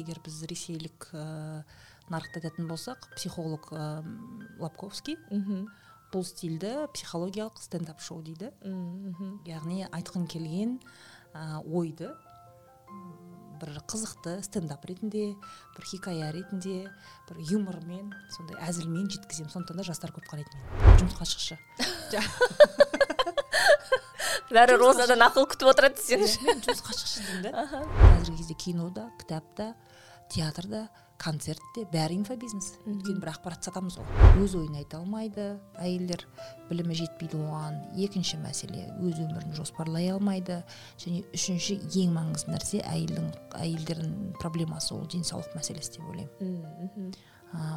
егер біз ресейлік ә, нарықты айтатын болсақ психолог ә, лапковский мхм бұл стильді психологиялық стендап шоу дейді. Мхм яғни айтқың келген ә, ойды бір қызықты стендап ретінде бір хикая ретінде бір юмормен сондай әзілмен жеткіземін. Сондықтан да жастар көп қарайды мені жұмысқа шықшы. бәрі розадан ақыл күтіп отырады мен жұмысқа шықшы деймін да. Қазіргі кезде кинода кітапта театрда концертте бәрі инфобизнес. Өйткені бір ақпарат сатамыз ғой. Өз ойын айта алмайды әйелдер білімі жетпейді оған. Екінші мәселе өз өмірін жоспарлай алмайды. Және үшінші ең маңызды нәрсе әйелдің әйелдердің проблемасы ол денсаулық мәселесі деп ойлаймын.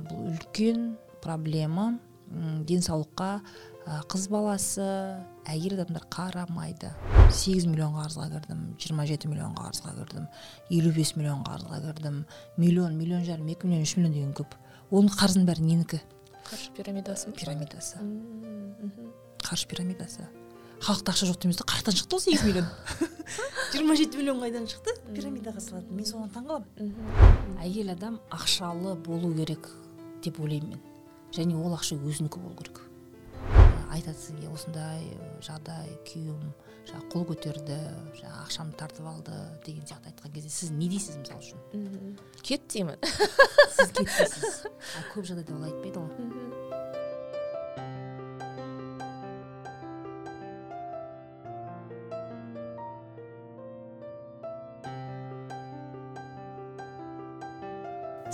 Бұл үлкен проблема. Денсаулыққа қыз баласы әйел адамдар қарамайды. 8 миллион қарызға кірдім 27 миллион қарызға кірдім 55 миллион қарызға кірдім. Миллион миллион жарым екі миллион үш миллион деген көп. Оның қарызының бәрі ненікі? Қаржы пирамидасы. Пирамидасы. Қаржы пирамидасы. Халықта ақша жоқ дейміз да қаяқтан шықты ол сегіз миллион. жиырма жеті миллион қайдан шықты? Пирамидаға салады. Мен соған таңқаламын әйел адам ақшалы болу керек деп ойлаймын мен. Және ол ақша өзінікі болу керек. Айтады сізге осындай ә, жағдай күйеуім жаңағы қол көтерді жаңағы ақшамды тартып алды деген сияқты айтқан кезде сіз не дейсіз мысалы үшін? Мхм кет деймін. Сіз кетесіз а көп жағдайда ол айтпайды ғой.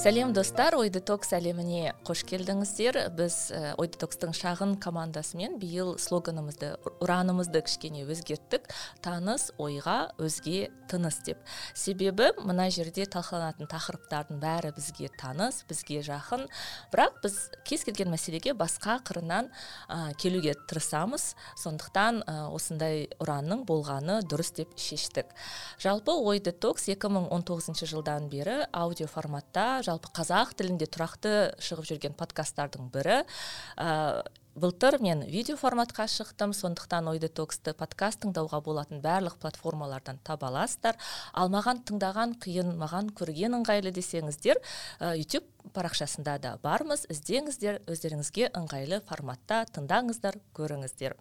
Сәлем достар. Ой детокс әлеміне қош келдіңіздер. Біз ә, ой детокстың шағын командасымен биыл слоганымызды ұранымызды кішкене өзгерттік. Таныс ойға өзге тыныс деп. Себебі мына жерде талқыланатын тақырыптардың бәрі бізге таныс бізге жақын. Бірақ біз кез келген мәселеге басқа қырынан ә, келуге тырысамыз. Сондықтан ә, осындай ұранның болғаны дұрыс деп шештік. Жалпы ой детокс 2019 жылдан бері аудио форматта жалпы қазақ тілінде тұрақты шығып жүрген подкасттардың бірі. Ә, былтыр мен видео форматқа шықтым сондықтан ой детоксты подкаст тыңдауға болатын барлық платформалардан таба аласыздар. Ал маған тыңдаған қиын маған көрген ыңғайлы десеңіздер ә, YouTube парақшасында да бармыз. Іздеңіздер өздеріңізге ыңғайлы форматта тыңдаңыздар көріңіздер.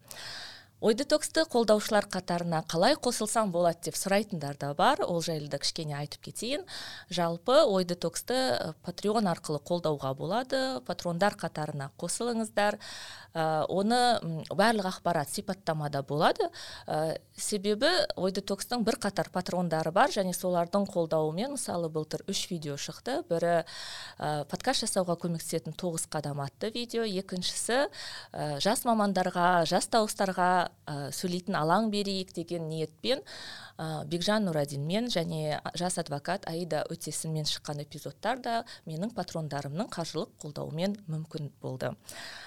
Ой детоксты қолдаушылар қатарына қалай қосылсам болады деп сұрайтындар да бар. Ол жайлы да кішкене айтып кетейін. Жалпы ой детоксты э, патреон арқылы қолдауға болады. Патрондар қатарына қосылыңыздар. Ә, оны барлық ақпарат сипаттамада болады. Ә, себебі ой детокстың бір қатар патрондары бар және солардың қолдауымен мысалы былтыр үш видео шықты. Бірі ә, подкаст жасауға көмектесетін тоғыз қадам атты видео. Екіншісі ә, жас мамандарға жас дауыстарға ә, сөйлейтін алаң берейік деген ниетпен ә, бекжан нұрадинмен және жас адвокат аида өтесінмен шыққан эпизодтар да менің патрондарымның қаржылық қолдауымен мүмкін болды.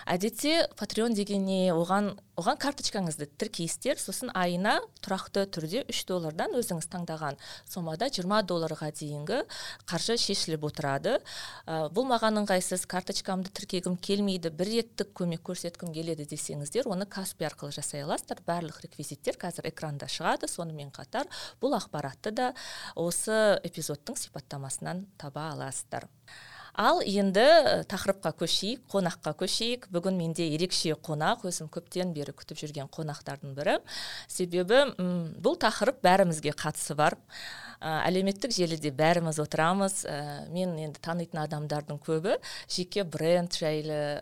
Әдетте патреон дегенне оған оған карточкаңызды тіркейсіздер сосын айына тұрақты түрде үш доллардан өзіңіз таңдаған сомада 20 долларға дейінгі қаржы шешіліп отырады. Ә, бұл маған ыңғайсыз карточкамды тіркегім келмейді бір реттік көмек көрсеткім келеді десеңіздер оны каспи арқылы жасай аласыздар барлық реквизиттер қазір экранда шығады. Сонымен қатар бұл ақпаратты да осы эпизодтың сипаттамасынан таба аласыздар. Ал енді э, тақырыпқа көшейік қонаққа көшейік. Бүгін менде ерекше қонақ өзім көптен бері күтіп жүрген қонақтардың бірі. Себебі бұл тақырып бәрімізге қатысы бар. Ә, әлеуметтік желіде бәріміз отырамыз. Ә, мен енді танитын адамдардың көбі жеке бренд жайлы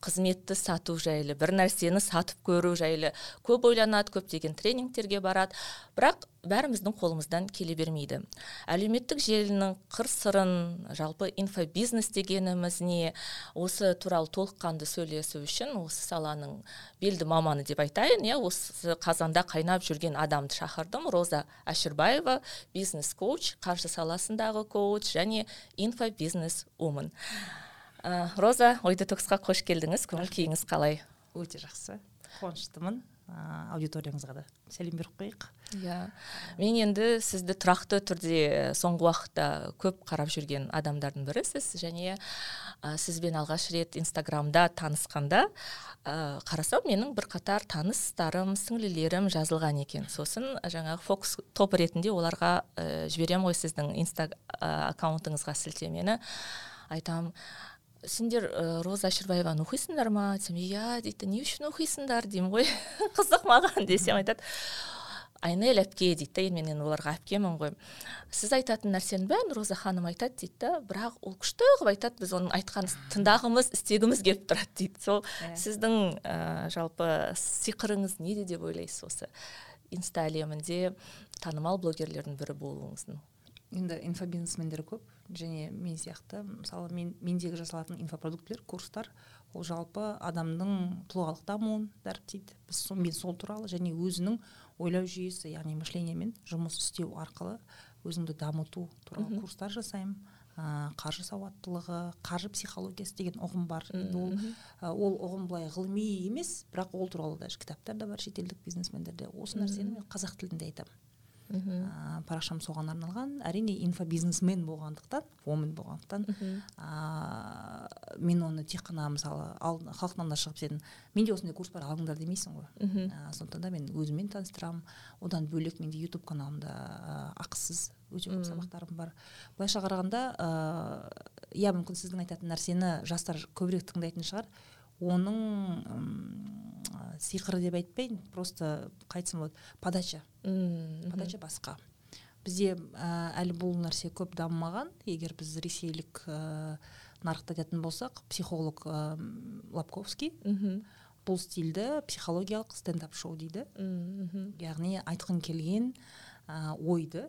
қызметті сату жайлы бір нәрсені сатып көру жайлы көп ойланады көптеген тренингтерге барады. Бірақ бәріміздің қолымыздан келе бермейді. Әлеуметтік желінің қыр сырын жалпы инфобизнес дегеніміз не осы туралы толыққанды сөйлесу үшін осы саланың белді маманы деп айтайын иә осы қазанда қайнап жүрген адамды шақырдым. Роза әшірбаева бизнес коуч қаржы саласындағы коуч және инфобизнес вумен Ә, роза ой детоксқа қош келдіңіз. Көңіл күйіңіз қалай? Өте жақсы. Қуаныштымын. Аудиторияңызға да сәлем беріп қояйық. Иә. Мен енді сізді тұрақты түрде соңғы уақытта көп қарап жүрген адамдардың бірісіз және ә, сізбен алғаш рет инстаграмда танысқанда ә, қарасам менің бірқатар таныстарым сіңлілерім жазылған екен. Сосын жаңағы фокус топ ретінде оларға ә, жіберемін ғой сіздің инста аккаунтыңызға сілтемені. Айтам сендер ә, роза әшірбаеваны оқисыңдар ма десем иә дейді не үшін оқисыңдар деймін ғой. Қызық маған десем айтады. Айнель әпке дейді да енді мен енді оларға әпкемін ғой сіз айтатын нәрсенің бәрін роза ханым айтады дейді да бірақ ол күшті қылып айтады. Біз оның айтқанын тыңдағымыз істегіміз келіп тұрады дейді сол. Yeah. Иә. сіздің ә, жалпы сиқырыңыз неде деп ойлайсыз осы? Инста әлемінде танымал блогерлердің бірі болуыңыздың енді инфобизнесмендер көп. Және мен сияқты мысалы мен мендегі жасалатын инфопродуктілер курстар ол жалпы адамның тұлғалық дамуын дәріптейді. Біз мен сол туралы және өзінің ойлау жүйесі яғни мышлениемен жұмыс істеу арқылы өзіңді дамыту туралы курстар жасаймын. Ә, қаржы сауаттылығы қаржы психологиясы деген ұғым бар. Ол ол ұғым былай ғылыми емес бірақ ол туралы даже кітаптар да бар шетелдік бизнесмендерде осы нәрсені мен қазақ тілінде айтамын. Ә, парақшам соған арналған. Әрине инфобизнесмен болғандықтан вомен болғандықтан ә, мен оны тек қана мысалы ал, халықтың алдына шығып сен менде осындай курс бар алыңдар демейсің ғой. Ә, сондықтан да мен өзіммен таныстырамын. Одан бөлек менде ютуб каналымда ә, ақысыз өте көп сабақтарым бар. Былайша қарағанда иә мүмкін сіздің айтатын нәрсені жастар көбірек тыңдайтын шығар. Оның сиқыры деп айтпайын просто қалай айтсам болады подача подача басқа. Бізде ә, әлі бұл нәрсе көп дамымаған. Егер біз ресейлік ә, нарықты айтатын болсақ психолог ә, лапковский бұл стильді психологиялық стендап шоу дейді. Яғни айтқың келген ә, ойды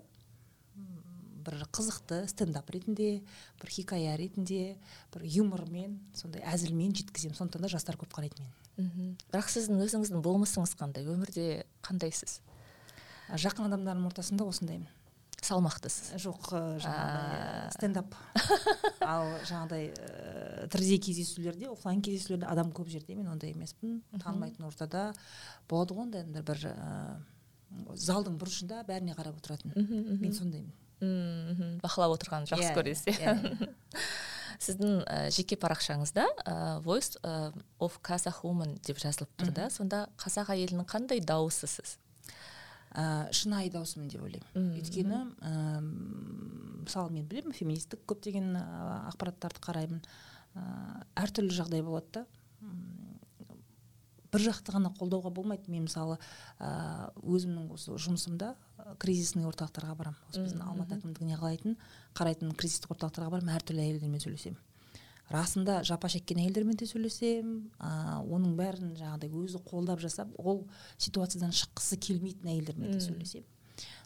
бір қызықты стендап ретінде бір хикая ретінде бір юмормен сондай әзілмен жеткіземін. Сондықтан да жастар көп қарайды мені. Мхм. Бірақ сіздің өзіңіздің болмысыңыз қандай? Өмірде қандайсыз? Жақын адамдардың ортасында осындаймын. Салмақтысыз? Жоқ жаңағыдай стендап. Ал жаңағыдай ә, тірідей кездесулерде офлайн кездесулерде адам көп жерде мен ондай емеспін. Танымайтын ортада болады ғой ондай бір ә, залдың бұрышында бәріне қарап отыратын. Мен сондаймын. Мхм бақылап отырғанын жақсы иә, көресіз. иә. сіздің ә, жеке парақшаңызда ә, voice of kazakh woman деп жазылып тұр да. Сонда қазақ әйелінің қандай дауысысыз ә, шынайы даусымын деп ойлаймын. Өйткені ә, мысалы мен білемін феминистік көптеген ақпараттарды қараймын. Ә, әртүрлі жағдай болады да. Бір жақты ғана қолдауға болмайды. Мен мысалы ә, өзімнің осы жұмысымда кризисный орталықтарға барамын осы біздің алматы әкімдігіне қалайтын қарайтын кризистік орталықтарға барамын әртүрлі әйелдермен сөйлесемін расында жапа шеккен әйелдермен де сөйлесемін ә, оның бәрін жаңағыдай өзі қолдап жасап ол ситуациядан шыққысы келмейтін әйелдермен де сөйлесемін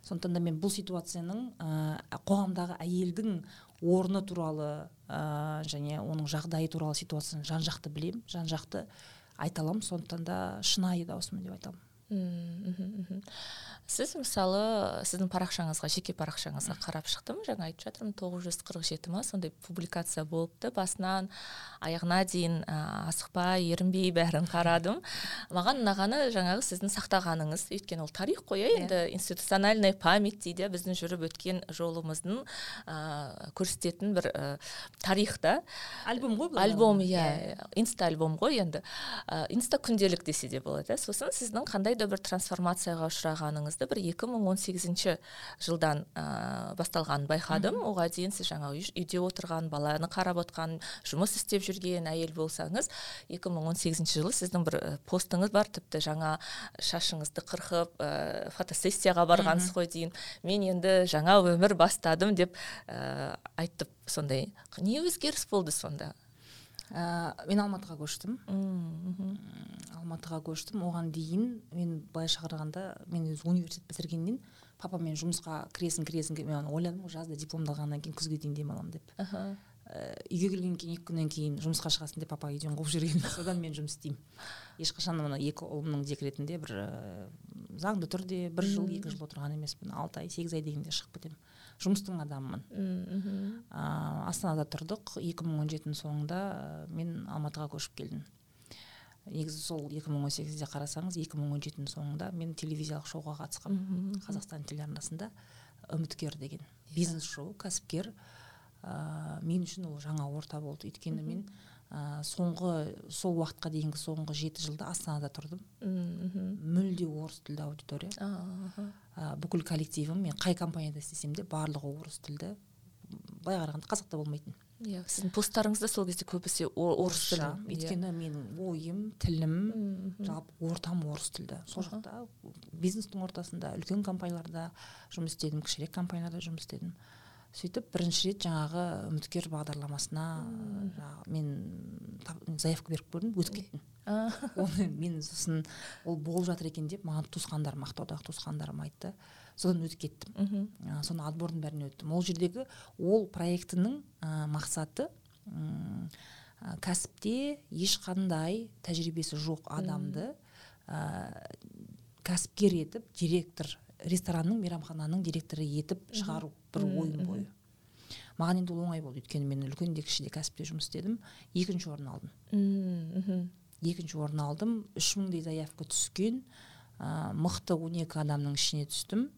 сондықтан да мен бұл ситуацияның ә, қоғамдағы әйелдің орны туралы ә, және оның жағдайы туралы ситуацияны жан жақты білемін жан жақты айта аламын. Сондықтан да шынайы даусымын деп айта аламын. Сіз мысалы сіздің парақшаңызға жеке парақшаңызға қарап шықтым. Жаңа айтып жатырмын тоғыз жүз қырық жеті ма сондай публикация болыпты. Басынан аяғына дейін ә, асықпай ерінбей бәрін қарадым. Маған ұнағаны жаңағы сіздің сақтағаныңыз. Өйткені ол тарих қой иә енді yeah. институциональная память дейді біздің жүріп өткен жолымыздың ә, көрсететін бір ә, тарих та. Альбом ғой альбом иә инста альбом ғой енді. Ә, инста күнделік десе де болады сосын сіздің қандай да бір трансформацияға ұшырағаныңыз жұмысыңызды бір 2018 жылдан ә, басталғанын байқадым. Оған дейін сіз жаңа үйде отырған баланы қарап отқан жұмыс істеп жүрген әйел болсаңыз 2018 жылы сіздің бір постыңыз бар. Тіпті жаңа шашыңызды қырқып ә, фотосессияға барғансыз ғой дейін. Мен енді жаңа өмір бастадым деп ә, айтып сондай не өзгеріс болды сонда? Ә, мен алматыға көштім. Алматыға көштім. Оған дейін мен былайша қарағанда мен өзі университет бітіргеннен папамен жұмысқа кіресің кіресің мен ойладым. Ғой жазда дипломды алғаннан кейін күзге дейін демаламын деп. Ә, үйге келгеннен кейін екі күннен кейін жұмысқа шығасың деп папа үйден қуып жіберген содан мен жұмыс істеймін. Ешқашан мына екі ұлымның декретінде бір ә, заңды түрде бір жыл екі жыл отырған емеспін. Алты ай сегіз ай дегенде шығып кетемін жұмыстың адамымын. Ә, астанада тұрдық. 2017 мың он соңында мен алматыға көшіп келдім. Негізі сол 2018-де қарасаңыз 2017-нің соңында мен телевизиялық шоуға қатысқанмын мхм. қазақстан телеарнасында үміткер деген бизнес шоу кәсіпкер. Ә, мен үшін ол жаңа орта болды. Өйткені мен ә, соңғы сол уақытқа дейінгі соңғы жеті жылда астанада тұрдым. Мхм. мүлде орыс тілді аудитория. Ә, бүкіл коллективім мен қай компанияда істесем де барлығы орыс тілді. Былай қарағанда қазақта болмайтын. Иә сіздің посттарыңыз да сол кезде көбісі орыс тілі. Орысша. өйткені менің ойым тілім жалпы ортам орыс тілді. Сол жақта бизнестің ортасында үлкен компанияларда жұмыс істедім кішірек компанияларда жұмыс істедім. Сөйтіп бірінші рет жаңағы үміткер бағдарламасына жаңағы мен заявка беріп көрдім өтіп кеттім. Оны мен сосын ол болып жатыр екен деп маған туысқандарым ақтаудағы туысқандарым айтты. Содан өтіп кеттім. Ә, соны отбордың бәріне өттім. Ол жердегі ол проектінің ә, мақсаты ә, кәсіпте ешқандай тәжірибесі жоқ адамды ә, кәсіпкер етіп директор ресторанның мейрамхананың директоры етіп шығару. Бір ойын бойы. маған енді ол оңай болды. Өйткені мен үлкен де кіші де кәсіпте жұмыс істедім. Екінші орын алдым. Мхм. екінші орын алдым. Үш мыңдай заявка түскен. Ә, мықты он екі адамның ішіне түстім.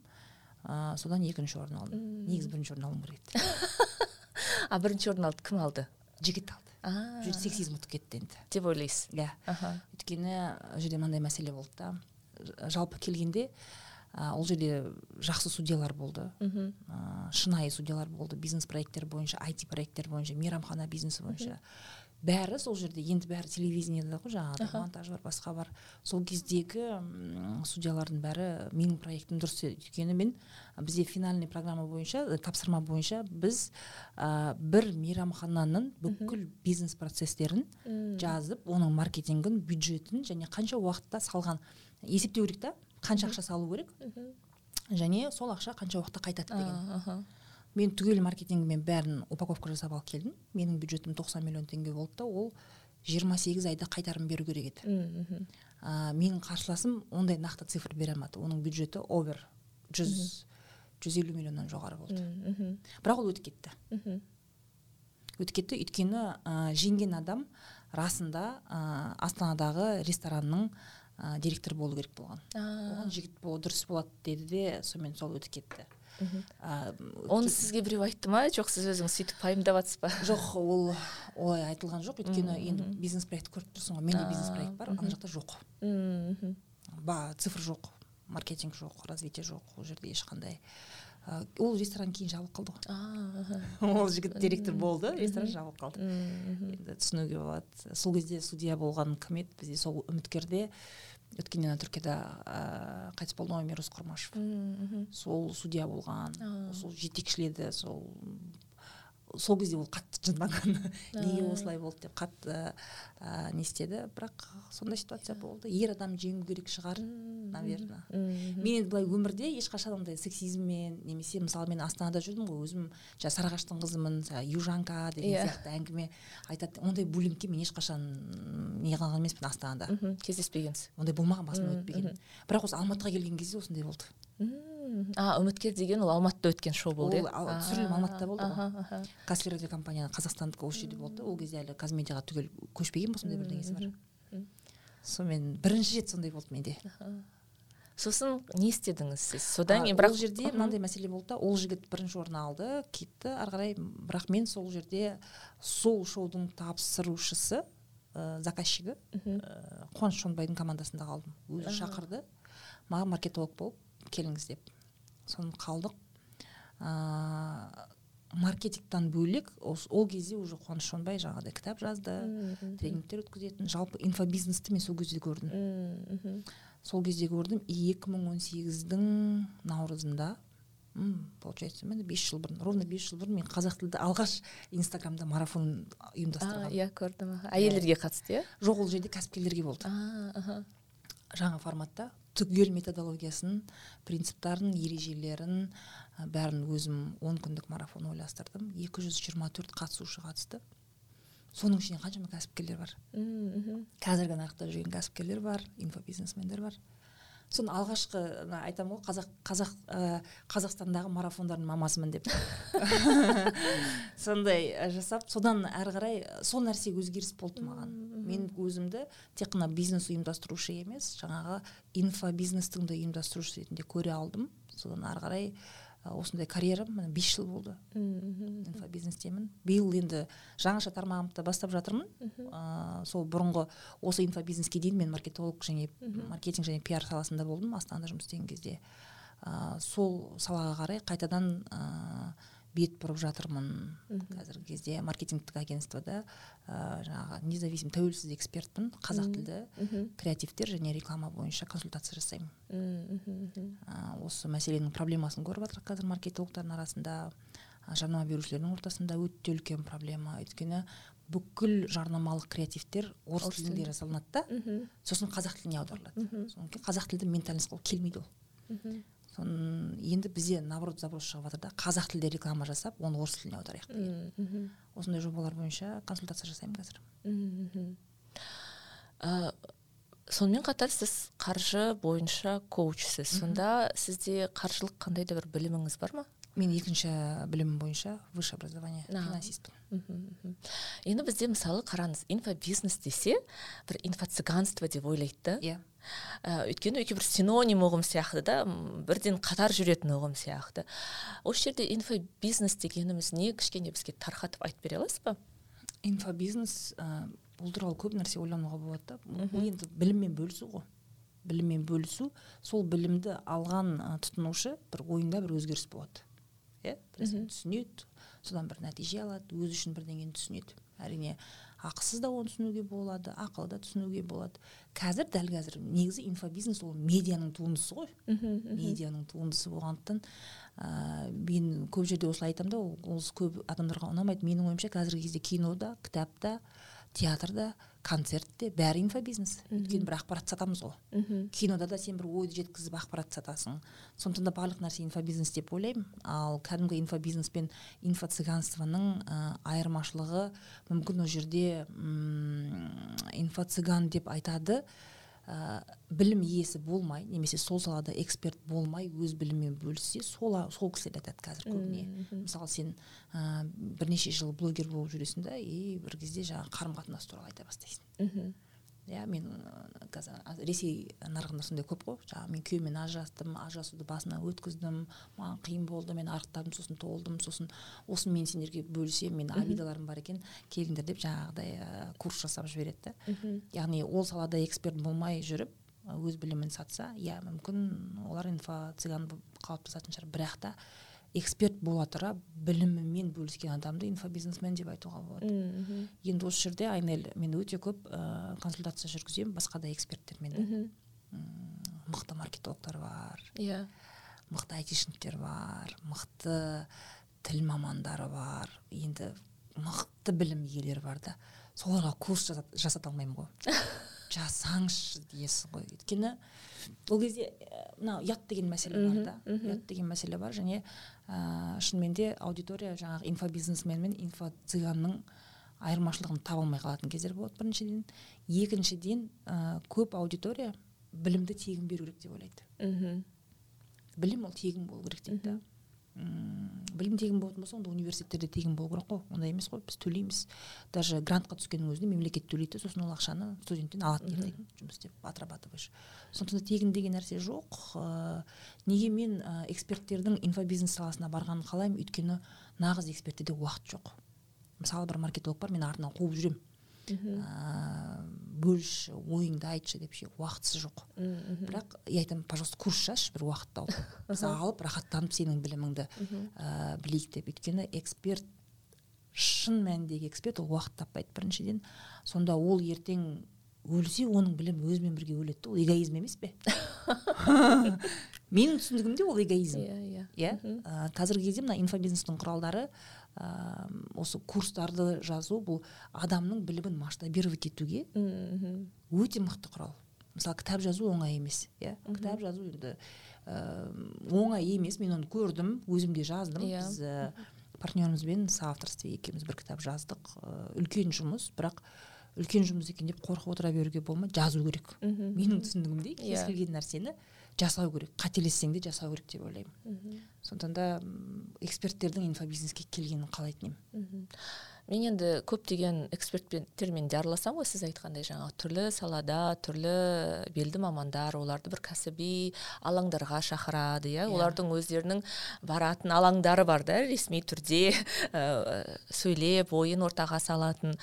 Ә, содан екінші орын алдым. Негізі бірінші орын алуым керек. Еді а бірінші орын алды кім алды? Жігіт алды. Бұл жерде сексизм ұтып кетті енді. Деп ойлайсыз? Иә аха. Өйткені ол жерде мынандай мәселе болды да. Жалпы келгенде ә, ол жерде жақсы судьялар болды. Мхм. ә, шынайы судьялар болды. Бизнес проекттер бойынша IT проекттер бойынша мейрамхана бизнесі бойынша. Бәрі сол жерде енді бәрі телевидениеда ғой жаңағы монтаж бар басқа бар. Сол кездегі судьялардың бәрі менің проектім дұрыс өйткені мен бізде финальный программа бойынша э, тапсырма бойынша біз ә, бір мейрамхананың бүкіл бизнес процестерін жазып оның маркетингін бюджетін және қанша уақытта салған. Есептеу керек та қанша ақша салу керек? Және сол ақша қанша уақытта қайтады деген. Мен түгел маркетингімен бәрін упаковка жасап алып келдім. Менің бюджетім 90 миллион теңге болды да ол 28 айда қайтарым беру керек еді. Ә, менің қарсыласым ондай нақты цифр бере алмады. Оның бюджеті овер жүз жүз елу миллионнан жоғары болды. Бірақ ол өтіп кетті. Өтіп кетті. Өйткені ә, жеңген адам расында ә, астанадағы ресторанның ә, директоры болу керек болған. Оған жігіт дұрыс болады деді де сонымен сол өтіп кетті. Ә, оны сізге біреу айтты ма? Жоқ сіз өзіңіз сөйтіп пайымдап жатсыз ба? Жоқ ол олай айтылған жоқ. Өйткені енді бизнес проект көріп тұрсың ғой менде бизнес проект бар ана жақта жоқ. Мхм. ба цифр жоқ маркетинг жоқ развитие жоқ ол жерде ешқандай. Ол ресторан кейін жабылып қалды ғой. Ол жігіт директор болды ресторан жабылып қалды. Енді түсінуге болады. Сол кезде судья болған кім еді? Бізде сол үміткерде өткенде ана түркияда ә, қайтыс болды ғой мирос құрмашев. Сол судья болған сол жетекшіледі сол сол кезде ол қатты жынданған неге осылай болды деп қатты ә, не істеді. Бірақ сондай ситуация болды. Ер адам жеңу керек шығар наверное мен енді былай өмірде ешқашан ондай сексизммен немесе мысалы мен астанада жүрдім ғой өзім жаңағы сарыағаштың қызымын южанка деген Иә. сияқты әңгіме айтады. Ондай буллингке мен ешқашан не қылған емеспін астанада. Кездеспегенсіз. Ондай болмаған басымнан өтпеген. бірақ осы алматыға келген кезде осындай болды. Мхм. а үміткер деген ол алматыда өткен шоу болды Ол ал- түсірілім алматыда болды ғой. касли радиокомпания қазақстандікі осы жерде болды. Ол кезде әлі казмедиаға түгел көшпеген ба сондай бірдеңесі бар. Сонымен бірінші рет сондай болды менде. Сосын не істедіңіз сіз? Содан кейін бірақ ол жерде мынандай мәселе болды да ол жігіт бірінші орын алды кетті. Ары қарай бірақ мен сол жерде сол шоудың тапсырушысы ә, заказчигі ә, қуаныш шонбайдың командасында қалдым. Өзі шақырды. Маған маркетолог болып келіңіз деп. Соны қалдық. Ә, маркетингтан бөлек ол кезде уже қуаныш шонбай жаңағыдай кітап жазды тренингтер өткізетін жалпы инфобизнесті мен сол кезде көрдім. Мхм. сол кезде көрдім и 2018-дің наурызында. Получается міне бес жыл бұрын ровно бес жыл бұрын мен қазақ тілді алғаш инстаграмда марафон а ұйымдастырғанмын иә көрдім аха. әйелдерге қатысты иә? жоқ ол жерде кәсіпкерлерге болды. Жаңа форматта. Түгел методологиясын принциптарын ережелерін ә, бәрін өзім 10 күндік марафон ойластырдым. 224 қатысушы қатысты. Соның ішінде қаншама кәсіпкерлер бар. Мхм. қазіргі нарықта жүрген кәсіпкерлер бар инфобизнесмендер бар. Соны алғашқы айтамын ғой қазақ қазақ ә, қазақстандағы марафондардың мамасымын деп. Сондай ә, жасап содан әрі қарай сол нәрсе өзгеріс болды маған. Мен өзімді тек қана бизнес ұйымдастырушы емес жаңағы инфобизнестің де ұйымдастырушысы ретінде көре алдым. Содан ары қарай осындай карьерам міне бес жыл болды. Инфобизнестемін. Биыл енді жаңаша тармағымды бастап жатырмын. Ә, сол бұрынғы осы инфобизнеске дейін мен маркетолог және маркетинг және пиар саласында болдым. Астанада жұмыс істеген кезде. Ә, сол салаға қарай қайтадан ә, бет бұрып жатырмын қазіргі кезде маркетингтік агентствода ә, жаңағы независим тәуелсіз экспертпін қазақ тілді креативтер және реклама бойынша консультация жасаймын. Ә, осы мәселенің проблемасын көріп жатырмық қазір маркетологтардың арасында. Жарнама берушілердің ортасында өте үлкен проблема. Өйткені бүкіл жарнамалық креативтер орыс тілінде жасалынады да. Сосын қазақ тіліне аударылады. Содан кейін қазақ тілді ментальность қылып келмейді ол. Енді бізде наоборот запрос шығып жатыр да. Қазақ тілде реклама жасап оны орыс тіліне аударайық деген. Осындай жобалар бойынша консультация жасаймын қазір. Сонымен қатар сіз қаржы бойынша коучсіз. Сонда сізде қаржылық қандай да бір біліміңіз бар ма? Мен екінші білімім бойынша высшее образование финансистпін. Енді бізде мысалы қараңыз инфобизнес десе бір инфоцыганство деп ойлайды да. Иә. Ә, өйткені өйткені бір синоним ұғым сияқты да бірден қатар жүретін ұғым сияқты. Осы жерде инфобизнес дегеніміз не? Кішкене бізге тарқатып айтып бере аласыз ба? Инфобизнес ә, бұл туралы көп нәрсе ойлануға болады да. Бұл енді біліммен бөлісу ғой. Біліммен бөлісу сол білімді алған тұтынушы бір ойында бір өзгеріс болады. Иә түсінеді содан бір нәтиже алады өзі үшін бірдеңені түсінеді. Әрине ақысыз да оны түсінуге болады ақылы да түсінуге болады. Қазір дәл қазір негізі инфобизнес ол медианың туындысы ғой. Медианың туындысы болғандықтан ә, мен көп жерде осылай айтамын да ол көп адамдарға ұнамайды. Менің ойымша қазіргі кезде кинода кітапта театрда концертте бәрі инфобизнес. Өйткені бір ақпарат сатамыз ғой. Кинода да сен бір ойды жеткізіп ақпарат сатасың. Сондықтан да барлық нәрсе инфобизнес деп ойлаймын. Ал кәдімгі инфобизнес пен инфоцыганствоның ә, айырмашылығы мүмкін ол жерде инфоцыган деп айтады. Ә, білім иесі болмай немесе сол салада эксперт болмай өз білімімен бөліссе сол сол кісілер айтады қазір көбіне. Мысалы сен ә, бірнеше жыл блогер болып жүресің да и бір кезде жаңағы қарым қатынас туралы айта бастайсың. Иә мен қазір ресей нарығында сондай көп қой. Жаңағы мен күйеуіммен ажырастым ажырасуды басынан өткіздім маған қиын болды мен арықтадым сосын толдым сосын осыны сендерге бөлісемін менің обидаларым бар екен келіңдер деп жаңағыдай курс жасап жібереді. Да яғни ол салада эксперт болмай жүріп өз білімін сатса иә мүмкін олар инфо цыган болып қалыптасатын шығар. Бірақ та эксперт бола тұра білімімен бөліскен адамды инфобизнесмен деп айтуға болады. Мхм енді осы жерде айнель мен өте көп ә, консультация жүргіземін басқа да эксперттермен де. Мықты маркетологтар бар. Иә. Мықты айтишниктер бар мықты тіл мамандары бар. Енді мықты білім иелері бар да. Соларға курс жасата алмаймын ғой. Жасаңызшы дейсіз ғой. Өйткені ол кезде мына ұят деген мәселе бар да. ұят деген мәселе бар және ә, шынымен де аудитория жаңағы инфобизнесмен мен инфоцыганның айырмашылығын таба алмай қалатын кездер болады біріншіден. Екіншіден ә, көп аудитория білімді тегін беру керек деп ойлайды. Білім ол тегін болу керек дейді да білім тегін болатын болса онда университеттерде тегін болу керек қой. Ондай емес қой біз төлейміз. Даже грантқа түскеннің өзінде мемлекет төлейді. Сосын ол ақшаны студенттен алады ертең жұмыс істеп отрабатываешь сондықтан тегін деген нәрсе жоқ. Ә, неге мен ә, эксперттердің инфобизнес саласына барғанын қалаймын? Өйткені нағыз эксперттерде уақыт жоқ. Мысалы бір маркетолог бар мен артынан қуып жүремін. Ә, бөлішші ойыңды айтшы деп ше уақытысы жоқ. Бірақ я айтамын пожалуйста курс жазшы бір уақыт тауып біз алып рахаттанып сенің біліміңді ә, білейік деп. Өйткені эксперт шын мәніндегі эксперт ол уақыт таппайды. Біріншіден сонда ол ертең өлсе оның білімі өзімен бірге өледі ол эгоизм емес пе? Менің түсінігімде ол эгоизм. Иә иә. Иә? Қазіргі кезде мына инфобизнестің құралдары ә, осы курстарды жазу бұл адамның білімін масштабировать етуге өте мықты құрал. Мысалы кітап жазу оңай емес иә? Кітап жазу енді ә, оңай емес. Мен оны көрдім өзім де жаздым. Иә. біз ә, партнерімізбен соавторстве екеуміз бір кітап жаздық. Ә, үлкен жұмыс бірақ үлкен жұмыс екен деп қорқып отыра беруге болмайды жазу керек. Менің түсінігімде кез Иә. келген нәрсені жасау керек қателессең де жасау керек деп ойлаймын. Сондықтан да эксперттердің инфобизнеске келгенін қалайтын едім. Мен енді көптеген эксперттермен де араласамын ғой сіз айтқандай жаңағы түрлі салада түрлі белді мамандар оларды бір кәсіби алаңдарға шақырады иә. Yeah. Иә. олардың өздерінің баратын алаңдары бар да ресми түрде ә, сөйлеп ойын ортаға салатын.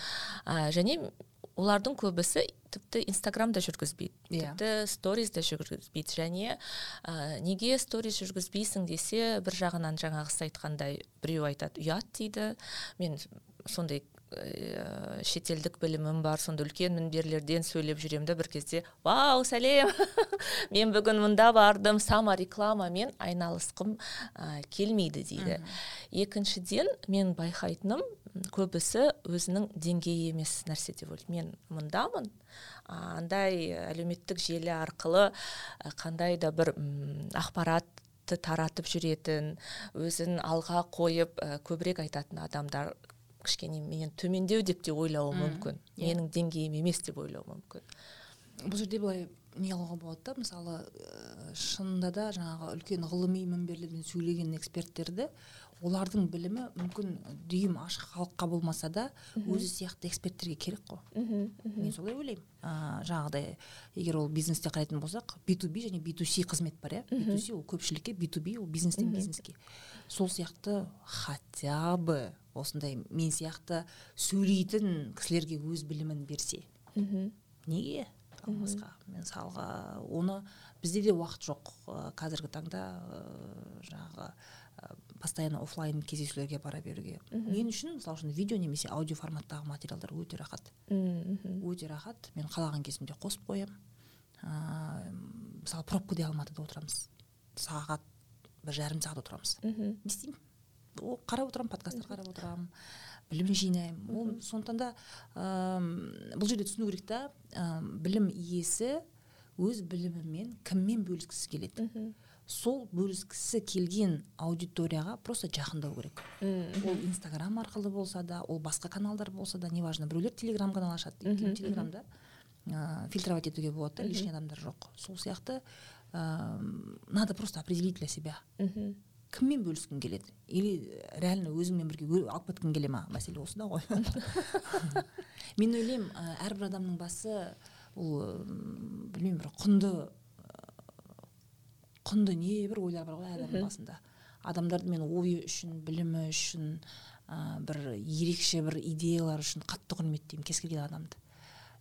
Ә, және олардың көбісі тіпті инстаграмда жүргізбейді yeah. Иә. тіпті сториз да жүргізбейді және ә, неге сториз жүргізбейсің десе бір жағынан жаңағы сіз айтқандай біреу айтады ұят дейді мен сондай ә, шетелдік білімім бар сондай үлкен мінберлерден сөйлеп жүремін да бір кезде вау сәлем мен бүгін мында бардым сама рекламамен айналысқым ә, келмейді дейді екіншіден мен байқайтыным көбісі өзінің деңгейі емес нәрсе деп ойлайды мен мындамын. Андай әлеуметтік желі арқылы қандай да бір ақпаратты таратып жүретін өзін алға қойып көбірек айтатын адамдар кішкене менен төмендеу деп те ойлауы мүмкін. Иә. менің деңгейім емес деп ойлауы мүмкін. Бұл жерде былай не қылуға болады да мысалы ә, шынында да жаңағы үлкен ғылыми мінберлерден сөйлеген эксперттерді олардың білімі мүмкін дүйім ашық халыққа болмаса да өзі сияқты эксперттерге керек қой. Мен солай ойлаймын. Ә, жаңағыдай егер ол бизнесте қарайтын болсақ би ту би және би ту си қызмет бар иә? Би ту си ол көпшілікке би ту би ол бизнестен бизнеске. Сол сияқты хотя бы осындай мен сияқты сөйлейтін кісілерге өз білімін берсе. Неге? Басқа мысалға оны бізде де уақыт жоқ қазіргі таңда ә, жаңағы постоянно офлайн кездесулерге бара беруге. Мен үшін мысалы үшін видео немесе аудио форматтағы материалдар өте рахат. Өте рахат. Мен қалаған кезімде қосып қоямын. Ә, мысалы пробкада алматыда отырамыз. Сағат бір жарым сағат отырамыз. Не істеймін. Қарап отырамын подкасттар қарап отырамын білім жинаймын. Ол сондықтан да ә, бұл жерде түсіну керек та білім иесі өз білімімен кіммен бөліскісі келеді? Сол бөліскісі келген аудиторияға просто жақындау керек. Ол инстаграм арқылы болса да ол басқа каналдар болса да неважно біреулер телеграм канал ашады өйткені телеграмда ә, фильтровать етуге болады да лишний адамдар жоқ. Сол сияқты ә, надо просто определить для себя. Кіммен бөліскің келеді? Или реально өзіңмен бірге алып кеткің келе ма? Мәселе осында ғой. Мен ойлаймын әрбір адамның басы ол білмеймін бір құнды құнды не бір ойлар бар ғой адамның басында адамдарды мен ойы үшін білімі үшін ә, бір ерекше бір идеялар үшін қатты құрметтеймін кез келген адамды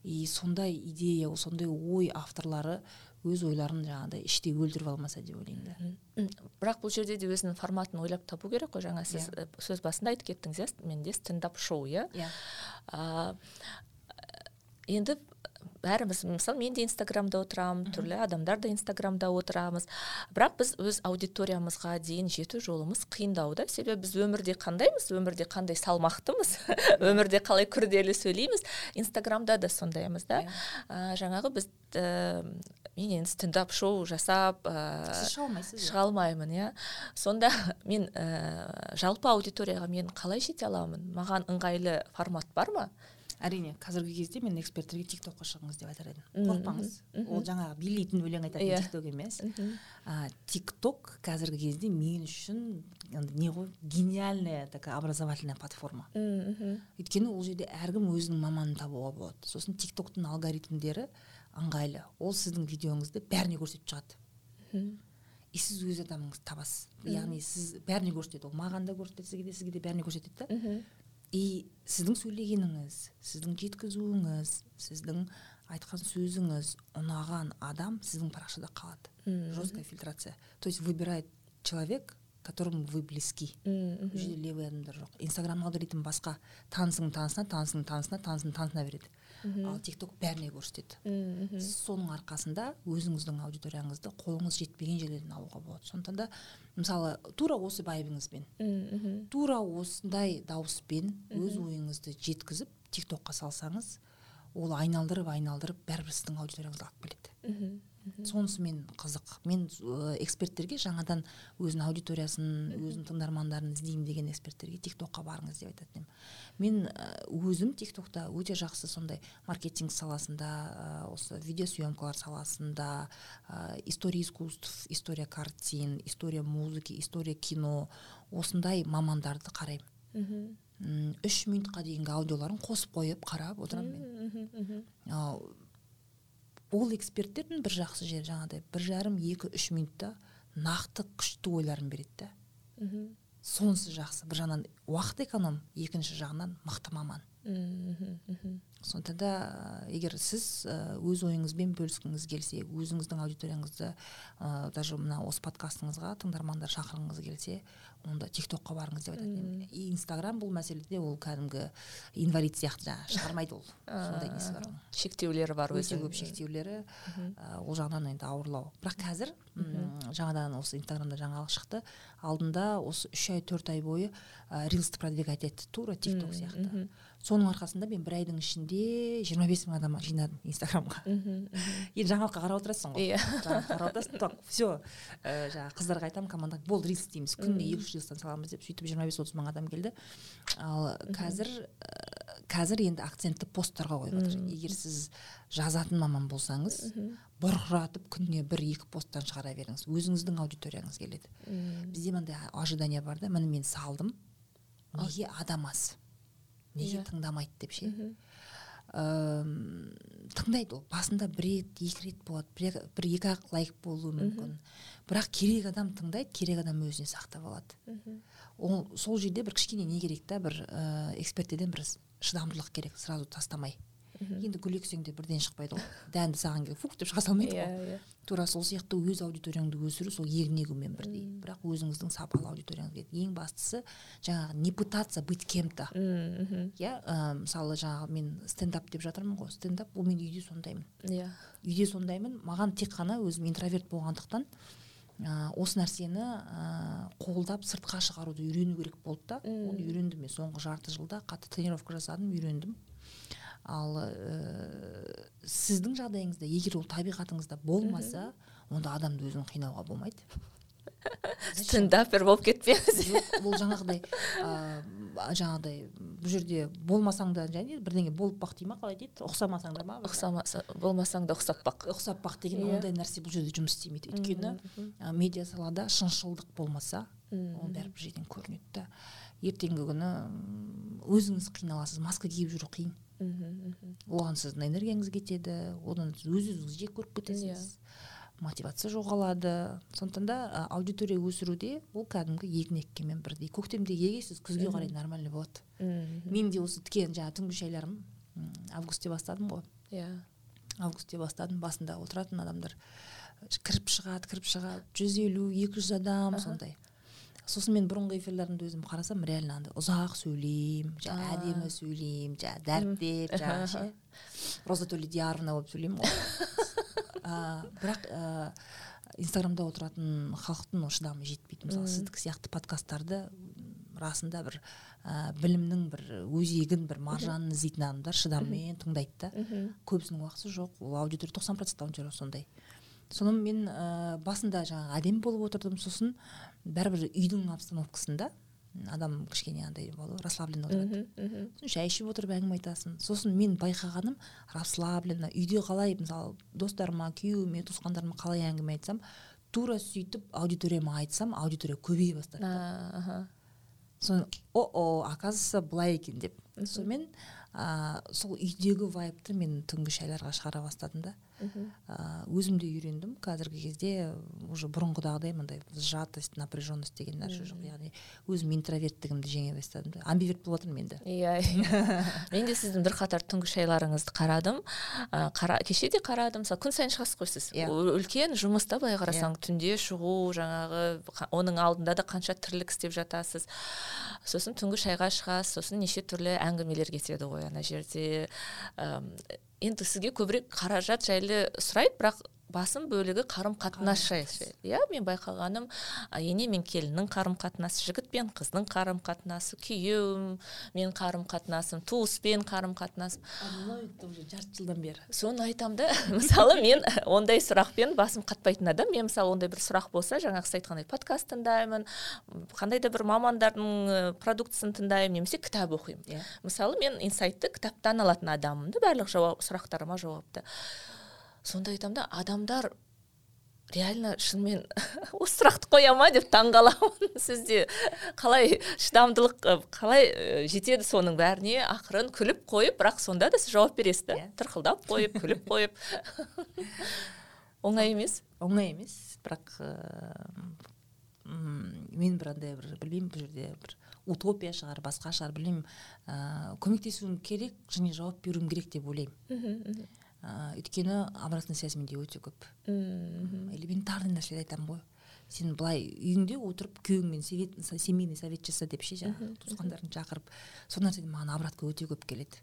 и сондай идея сондай ой авторлары өз ойларын жаңағыдай іштей өлтіріп алмаса деп ойлаймын да бірақ бұл жерде де өзінің форматын ойлап табу керек қой жаңа сіз yeah. Иә. сөз басында айтып кеттіңіз иә менде стендап шоу иә yeah. Иә. енді бәріміз мысалы мен де инстаграмда отырамын түрлі адамдар да инстаграмда отырамыз. Бірақ біз өз аудиториямызға дейін жету жолымыз қиындау да. Себебі біз өмірде қандаймыз өмірде қандай салмақтымыз өмірде қалай күрделі сөйлейміз. Инстаграмда да сондаймыз да. Ә, жаңағы біз ә, мен енді стендап шоу жасап ә, шыға алмаймын иә. Сонда мен ә, жалпы аудиторияға мен қалай жете аламын? Маған ыңғайлы формат бар ма? Әрине қазіргі кезде мен эксперттерге тик токқа шығыңыз деп айтар едім. Қорықпаңыз. ол жаңағы билейтін өлең айтатын yeah. Иә. тик ток емес а, тик ток қазіргі кезде мен үшін не ғой гениальная такая образовательная платформа. Өйткені ол жерде әркім өзінің маманын табуға болады. Сосын тик токтың алгоритмдері ыңғайлы. Ол сіздің видеоңызды бәріне көрсетіп шығады. И сіз өз адамыңызды табасыз. Яғни сіз бәріне көрсетеді. Ол маған да көрсетеді сізге де сізге де бәріне көрсетеді да. И сіздің сөйлегеніңіз сіздің жеткізуіңіз сіздің айтқан сөзіңіз ұнаған адам сіздің парақшада қалады. Mm жесткая фильтрация. То есть выбирает человек которому вы близки. Бұл жерде левый адамдар жоқ. Инстаграм алгоритм басқа. Танысыңның танысына танысыңның танысына танысыңның танысына береді. Ал тик ток бәріне көрсетеді. Соның арқасында өзіңіздің аудиторияңызды қолыңыз жетпеген жерлерден алуға болады. Сондықтан да мысалы тура осы байбіңізбен. Тура осындай дауыспен өз ойыңызды жеткізіп тик токқа салсаңыз ол айналдырып айналдырып бәрібір сіздің аудиторияңызды алып келеді. Сонысы мен қызық. Мен эксперттерге жаңадан өзінің аудиториясын өзінің тыңдармандарын іздеймін деген эксперттерге тик токқа барыңыз деп айтатын едім. Мен өзім тик токта өте жақсы сондай маркетинг саласында осы видеосъемкалар саласында ә, история искусств история картин история музыки история кино осындай мамандарды қараймын. Үш минутқа дейінгі аудиоларын қосып қойып қарап отырамын мен. Ол эксперттердің бір жақсы жері жаңағыдай бір жарым екі үш минутта нақты күшті ойларын береді да сонысы жақсы. Бір жағынан уақыт эконом екінші жағынан мықты маман. Сондықтан да егер сіз өз ойыңызбен бөліскіңіз келсе өзіңіздің аудиторияңызды ә, даже мына осы подкастыңызға тыңдармандар шақырғыңыз келсе онда тик токқа барыңыз деп и инстаграм бұл мәселеде ол кәдімгі инвалид сияқты жаңағы шығармайды ол. Сондай несі бар шектеулері бар өте көп шектеулері. Ол жағынан енді ауырлау. Бірақ қазір жаңадан осы инстаграмда жаңалық шықты. Алдында осы үш ай төрт ай бойы рилсті продвигать етті тура тик ток сияқты. Соның арқасында мен бір айдың ішінде жиырма бес мың адам жинадым инстаграмға. Енді жаңалыққа қарап отырасың ғой. Иә. Қарап отырасың так все жаңағы қыздарға айтамын командаға болды рилс істейміз. Күніне екі үш рилстан саламыз деп сөйтіп жиырма бес отыз мың адам келді. Ал қазір қазір енді акцентті посттарға қойып жатыр егер сіз жазатын маман болсаңыз бұрқыратып күніне бір екі посттан шығара беріңіз. Өзіңіздің аудиторияңыз келеді. Бізде мындай ожидание бар да міне мен салдым. Неге адам аз? Неге тыңдамайды деп ше? Тыңдайды ол. Басында бір рет екі рет болады. Бір, бір екі ақ лайк болуы мүмкін. Бірақ керек адам тыңдайды керек адам өзіне сақтап алады. Ол сол жерде бір кішкене не керек та бір ә, эксперттерден бір шыдамдылық керек. Сразу тастамай. Енді гүлексең де бірден шықпайды ғой. Дәнді саған келіп фух деп шыға салмайды ғой. иә. Иә тура сол сияқты өз аудиторияңды өсіру сол егін егумен бірдей бірақ өзіңіздің сапалы аудиторияңыз ең бастысы жаңағы не пытаться быть кем то иә мысалы жаңағы мен стендап деп жатырмын ғой. Стендап бұл мен үйде сондаймын. Иә. Үйде сондаймын. Маған тек қана өзім интроверт болғандықтан ә, осы нәрсені ә, қолдап сыртқа шығаруды үйрену керек болды да. Оны үйрендім мен. Соңғы жарты жылда қатты тренировка жасадым үйрендім. Ал ә, сіздің жағдайыңызда егер ол табиғатыңызда болмаса онда адамды өзін қинауға болмайды. Стендапер болып кетпеңіз. Ол жаңағыдай ә, жаңағыдай бұл жерде болмасаң да және бірдеңе болып бақ дей ма қалай дейді? Ұқсамасаң да ма? Ұқсамаса болмасаң да ұқсап бақ. Ұқсап бақ деген Иә. ондай нәрсе бұл жерде жұмыс істемейді өйткені медиа салада шыншылдық болмаса ол бәрі бір жерден көрінеді да ертеңгі күні өзіңіз қиналасыз маска киіп жүру қиын. Оған сіздің энергияңыз кетеді одан сіз өз өзіңізді жек көріп кетесіз мотивация жоғалады. Сондықтан да аудитория өсіруде бұл кәдімгі егін еккенмен бірдей. Көктемде егесіз күзге қарай нормально болады. Мен де осы тікен жаңағы түнгі шайларым августте бастадым ғой. Иә. Августте бастадым басында отыратын адамдар кіріп шығады кіріп шығады. Жүз елу екі жүз адам сондай. Сосын мен бұрынғы эфирлерімді өзім қарасам реально андай ұзақ сөйлеймін жаңағы әдемі сөйлеймін жаңағы дәріптеп жаңағы ше. Роза төледияровна болып сөйлеймін ғой. Бірақ инстаграмда отыратын халықтың шыдамы жетпейді. Мысалы сіздікі сияқты подкасттарды расында бір ә, білімнің бір өзегін бір маржанын іздейтін адамдар шыдаммен тыңдайды да. Көбісінің уақыты жоқ. Ол аудитория тоқсан процент аудитория сондай. Соны мен ә, басында жаңағы әдемі болып отырдым. Сосын бәрібір үйдің обстановкасында адам кішкене андай болады ғой расслабленно отырады. Сосын шай ішіп отырып әңгіме айтасың. Сосын мен байқағаным расслабленно үйде қалай мысалы достарыма күйеуіме туысқандарыма қалай әңгіме айтсам тура сөйтіп аудиторияма айтсам аудитория көбейе бастады да. соны о о оказывается былай екен деп. Сонымен ә, сол үйдегі вайбты мен түнгі шайларға шығара бастадым да. Өзім де үйрендім. Қазіргі кезде уже бұрынғыдағыдай мындай сжатость напряженность деген нәрсе жоқ. Яғни өзім интроверттігімді жеңе бастадым амбиверт болып жатырмын енді. Иә. Мен де сіздің бірқатар түнгі шайларыңызды қарадым. Ә, қара, кеше де қарадым. Мысалы күн сайын шығасыз ғой сіз. Иә. Ол үлкен жұмыс та былай қарасаң түнде шығу жаңағы оның алдында да қанша тірлік істеп жатасыз. Сосын түнгі шайға шығасыз. Сосын неше түрлі әңгімелер кетеді ғой ана жерде. Әм, енді сізге көбірек қаражат жайлы сұрайды бірақ басым бөлігі қарым қатынас жайлы иә мен байқағаным ене мен келіннің қарым қатынасы жігіт пен қыздың қарым қатынасы күйеуім мен қарым қатынасым туыспен қарым қатынасым уже жарты жылдан бері. Соны айтамын да мысалы мен ондай сұрақпен басым қатпайтын адам. Мен мысалы ондай бір сұрақ болса жаңағы сіз айтқандай подкаст тыңдаймын қандай да бір мамандардың продуктісін тыңдаймын немесе кітап оқимын. Иә. мысалы мен инсайтты кітаптан алатын адаммын да барлық жауап сұрақтарыма жауапты. Сонда айтамын да адамдар реально шынымен осы сұрақты қоя ма деп таңғаламын сізде. Қалай шыдамдылық қалай жетеді соның бәріне? Ақырын күліп қойып бірақ сонда да сіз жауап бересіз да? Yeah. Иә. тырқылдап қойып күліп қойып. Оңай емес? Оңай емес бірақ мен бір андай бір білмеймін бұл жерде бір утопия шығар басқа шығар білмеймін. Ыыы көмектесуім керек және жауап беруім керек деп ойлаймын. Өйткені обратная связь менде өте көп. Элементарный нәрселерді айтамын ғой. Сен былай үйіңде отырып күйеуіңмен совет, семейный совет жаса деп ше жаңағы туысқандарыңды шақырып сол нәрседен маған обратка өте көп келеді.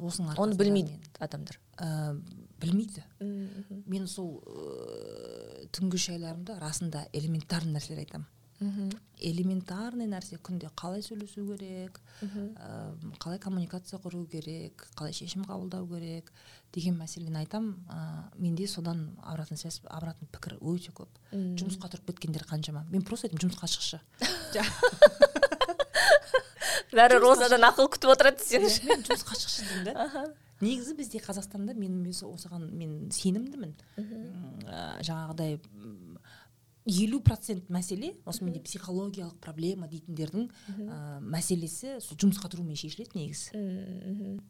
Осының оны білмейді адамдар. Ә, білмейді. Мен сол ә, түнгі шайларымда расында элементарный нәрселер айтамын. Элементарный нәрсе. Күнде қалай сөйлесу керек қалай коммуникация құру керек қалай шешім қабылдау керек деген мәселені айтамын ә, менде содан обратный связь обратный пікір өте көп. Жұмысқа тұрып кеткендер қаншама. Мен просто айтамын жұмысқа шықшы. Бәрі розадан ақыл күтіп отырады мен жұмысқа шықшы деймін да. Негізі бізде қазақстанда мен осыған мен сенімдімін. Жаңағыдай елу процент мәселе осы менде психологиялық проблема дейтіндердің ә, мәселесі сол жұмысқа тұрумен шешіледі негізі.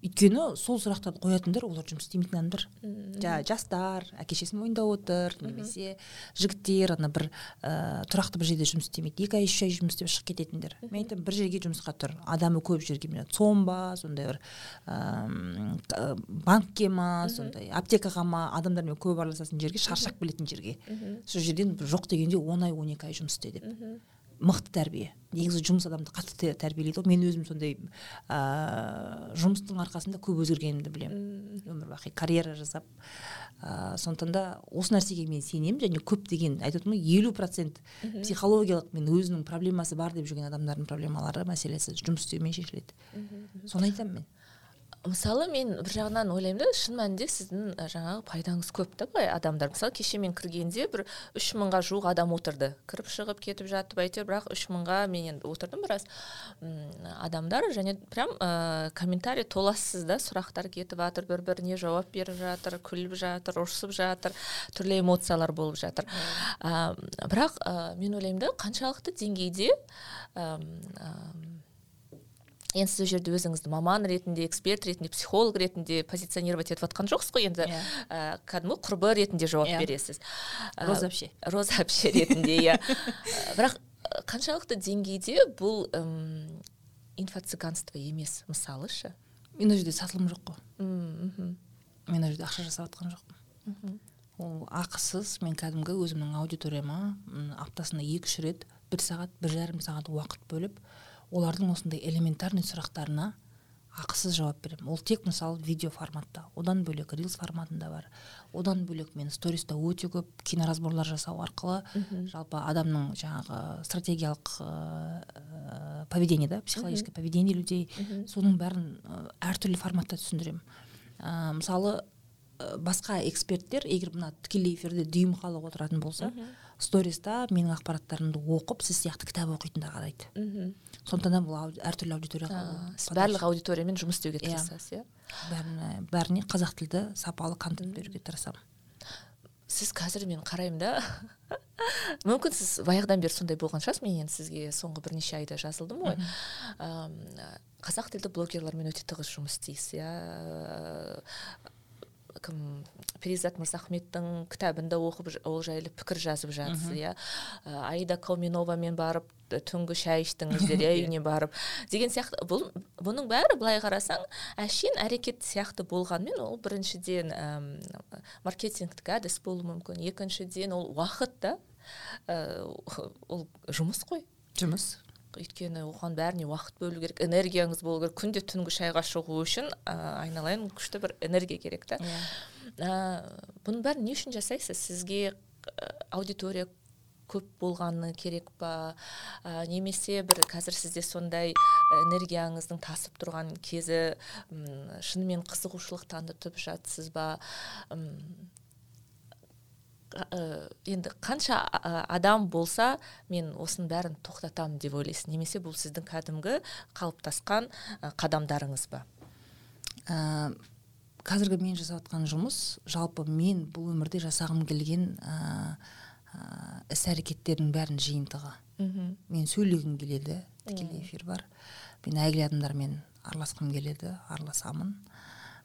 Өйткені сол сұрақтарды қоятындар олар жұмыс істемейтін адамдар. Жаңағы жастар әке шешесін мойындап отыр немесе жігіттер ана бір ә, тұрақты бір жерде жұмыс істемейді екі ай үш ай жұмыс істеп шығып кететіндер. Мен айтамын бір жерге жұмысқа тұр адамы көп жерге мен цом ба сондай бір ә, банкке ма сондай аптекаға ма адамдармен көп араласатын жерге шаршап келетін жерге. Сол жерден жоқ деген дегенде он ай он екі ай жұмыс істе деп. Мықты тәрбие. Негізі жұмыс адамды қатты тәрбиелейді ғой. Мен өзім сондай ыыы жұмыстың арқасында көп өзгергенімді білемін. Өмір бақи карьера жасап ыыы сондықтан да осы нәрсеге мен сенемін және көптеген айтып отырмын ғой елу процент психологиялық мен өзінің проблемасы бар деп жүрген адамдардың проблемалары мәселесі жұмыс істеумен шешіледі. Соны айтамын мен. Мысалы мен бір жағынан ойлаймын да шын мәнінде сіздің жаңағы пайдаңыз көп та былай адамдар. Мысалы кеше мен кіргенде бір үш мыңға жуық адам отырды. Кіріп шығып кетіп жатып әйтеуір бірақ үш мыңға мен енді отырдым біраз адамдар. Және прям ә, комментарий толассыз да сұрақтар кетіп жатыр бір біріне жауап беріп жатыр күліп жатыр ұрысып жатыр түрлі эмоциялар болып жатыр. Ә, бірақ ә, мен ойлаймын да қаншалықты деңгейде енді сіз ол жерде өзіңізді маман ретінде эксперт ретінде психолог ретінде позиционировать етіп жатқан жоқсыз ғой енді yeah. Иә. ә, кәдімгі құрбы ретінде жауап yeah. Иә. бересіз роза әпше роза әпше ретінде иә бірақ қаншалықты деңгейде бұл ым, инфо емес мысалы шы мен ол жерде сатылым жоқ қой мхм мен ол жерде ақша жасап жатқан жоқпын ол ақысыз мен кәдімгі өзімнің аудиторияма аптасына екі үш рет бір сағат бір жарым сағат уақыт бөліп олардың осындай элементарный сұрақтарына ақысыз жауап беремін. Ол тек мысалы видео форматта. Одан бөлек рилс форматында бар. Одан бөлек мен сториста өте көп киноразборлар жасау арқылы жалпы адамның жаңағы стратегиялық ә, поведение да психологическое поведение людей соның бәрін ә, әртүрлі форматта түсіндіремін. Ә, мысалы басқа эксперттер егер мына тікелей эфирде дүйім халық отыратын болса сториста менің ақпараттарымды оқып сіз сияқты кітап оқитындар қарайды мхм. Сондықтан да бұл әртүрлі аудиторияға сіз барлық аудиториямен жұмыс істеуге иә. тырысасыз иә? Бәріне бәріне қазақ тілді сапалы контент беруге тырысамын. Сіз қазір мен қараймын да. Мүмкін сіз баяғыдан бері сондай болған шығарсыз мен енді сізге соңғы бірнеше айда жазылдым ғой қазақ тілді блогерлармен өте тығыз жұмыс істейсіз иә? Кім перизат мырзахметтің кітабын да оқып ол жайлы пікір жазып жатсыз иә? Аида кауминовамен барып түнгі шай іштіңіздер иә үйіне барып. Деген сияқты бұл бұның бәрі былай қарасаң әшейін әрекет сияқты болғанмен ол біріншіден әм, маркетингтік әдіс болуы мүмкін. Екіншіден ол уақыт та ә, ол жұмыс қой. Жұмыс. Өйткені оған бәріне уақыт бөлу керек энергияңыз болу керек күнде түнгі шайға шығу үшін ә, айналайын күшті бір энергия керек та. Ә, бұның бәрін не үшін жасайсыз? Сізге ә, аудитория көп болғаны керек па? Ә, немесе бір қазір сізде сондай энергияңыздың тасып тұрған кезі м, шынымен қызығушылық танытып жатсыз ба? М, ә, енді қанша адам болса мен осының бәрін тоқтатамын деп ойлайсыз. Немесе бұл сіздің кәдімгі қалыптасқан қадамдарыңыз ба? Ә, қазіргі мен жасап жатқан жұмыс жалпы мен бұл өмірде жасағым келген ә, ә, іс әрекеттердің бәрінің жиынтығы. Мхм. Мен сөйлегім келеді тікелей эфир бар. Мен әйгілі адамдармен араласқым келеді араласамын.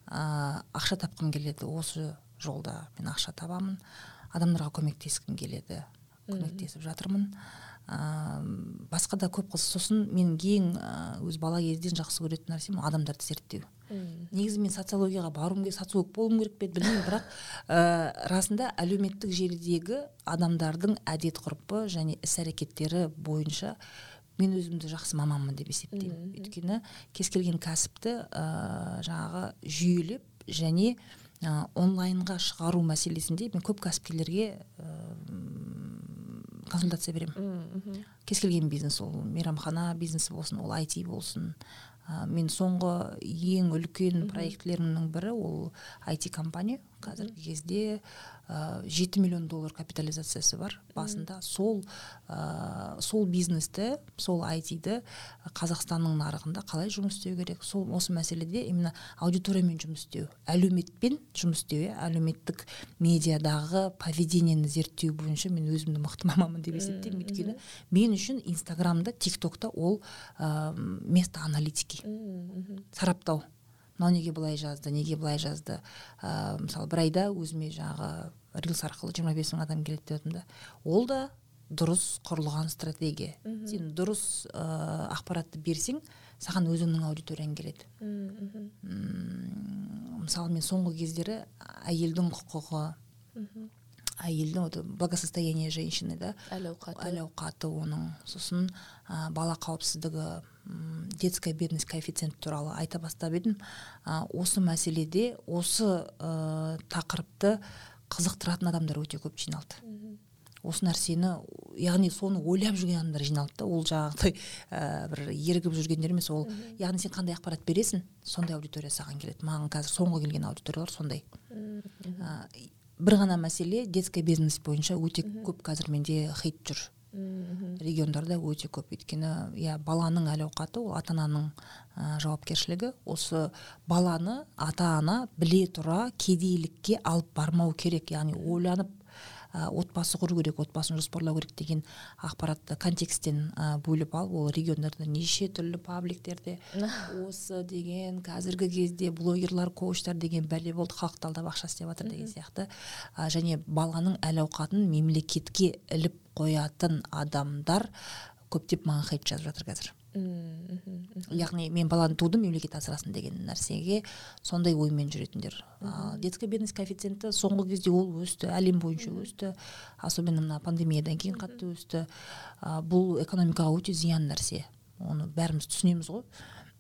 Ә, ақша тапқым келеді осы жолда мен ақша табамын. Адамдарға көмектескім келеді көмектесіп жатырмын. Ә, басқа да көп қыз сосын менің ең өз бала кезден жақсы көретін нәрсем адамдарды зерттеу. Негізі мен социологияға баруым керек социолог болуым керек пе еді білмеймін бірақ ә, расында әлеуметтік желідегі адамдардың әдет ғұрпы және іс әрекеттері бойынша мен өзімді жақсы маманмын деп есептеймін. Өйткені кез келген кәсіпті ә, жаңағы жүйелеп және ә, онлайнға шығару мәселесінде мен көп кәсіпкерлерге ә, консультация беремін. Кез келген бизнес ол мейрамхана бизнесі болсын ол IT болсын. Ә, мен соңғы ең үлкен проектілерімнің бірі ол IT компания. Қазіргі кезде ә, 7 миллион доллар капитализациясы бар басында. Сол ә, сол бизнесті сол IT-ді қазақстанның нарығында қалай жұмыс істеу керек? Сол осы мәселеде именно аудиториямен жұмыс істеу әлеуметпен жұмыс істеу иә? Әлеуметтік медиадағы поведениені зерттеу бойынша мен өзімді мықты маманмын деп есептеймін. Өйткені мен үшін инстаграмда тик токта ол ә, место аналитики. Сараптау. Мынау неге былай жазды неге былай жазды? Ә, мысалы бір айда өзіме жаңағы рилс арқылы жиырма бес мың адам келеді деп жатырмын да. Ол да дұрыс құрылған стратегия. Сен дұрыс ә, ақпаратты берсең саған өзіңнің аудиторияң келеді. М, мысалы мен соңғы кездері әйелдің құқығы әйелдің вот благосостояние женщины да. Әл ауқаты әл ауқаты оның. Сосын ә, бала қауіпсіздігі детская бедность коэффициенті туралы айта бастап едім. Ә, осы мәселеде осы ә, тақырыпты қызықтыратын адамдар өте көп жиналды. Осы нәрсені яғни соны ойлап жүрген адамдар жиналды да. Ол жаңағыдай ә, бір ерігіп жүргендер емес ол яғни сен қандай ақпарат бересің сондай аудитория саған келеді. Маған қазір соңғы келген аудиториялар сондай. Ә, бір ғана мәселе детский бизнес бойынша өте көп қазір менде хейт жүр. Региондарда өте көп. Өйткені иә баланың әл ауқаты ол ата ананың ә, жауапкершілігі. Осы баланы ата ана біле тұра кедейлікке алып бармау керек. Яғни ойланып отбасы құру керек отбасын жоспарлау керек деген ақпаратты контексттен ә, бөліп алып ол региондарда неше түрлі пабликтерде осы деген қазіргі кезде блогерлар коучтар деген бәле болды халықты алдап ақша істеп жатыр деген сияқты. Ә, және баланың әл ауқатын мемлекетке іліп қоятын адамдар көптеп маған хейт жазып жатыр қазір. Яғни мен баланы тудым мемлекет асырасын деген нәрсеге сондай оймен жүретіндер. Ал детская бедность коэффициенті соңғы кезде ол өсті әлем бойынша өсті. Особенно мына пандемиядан кейін қатты өсті. А, бұл экономикаға өте зиян нәрсе. Оны бәріміз түсінеміз ғой.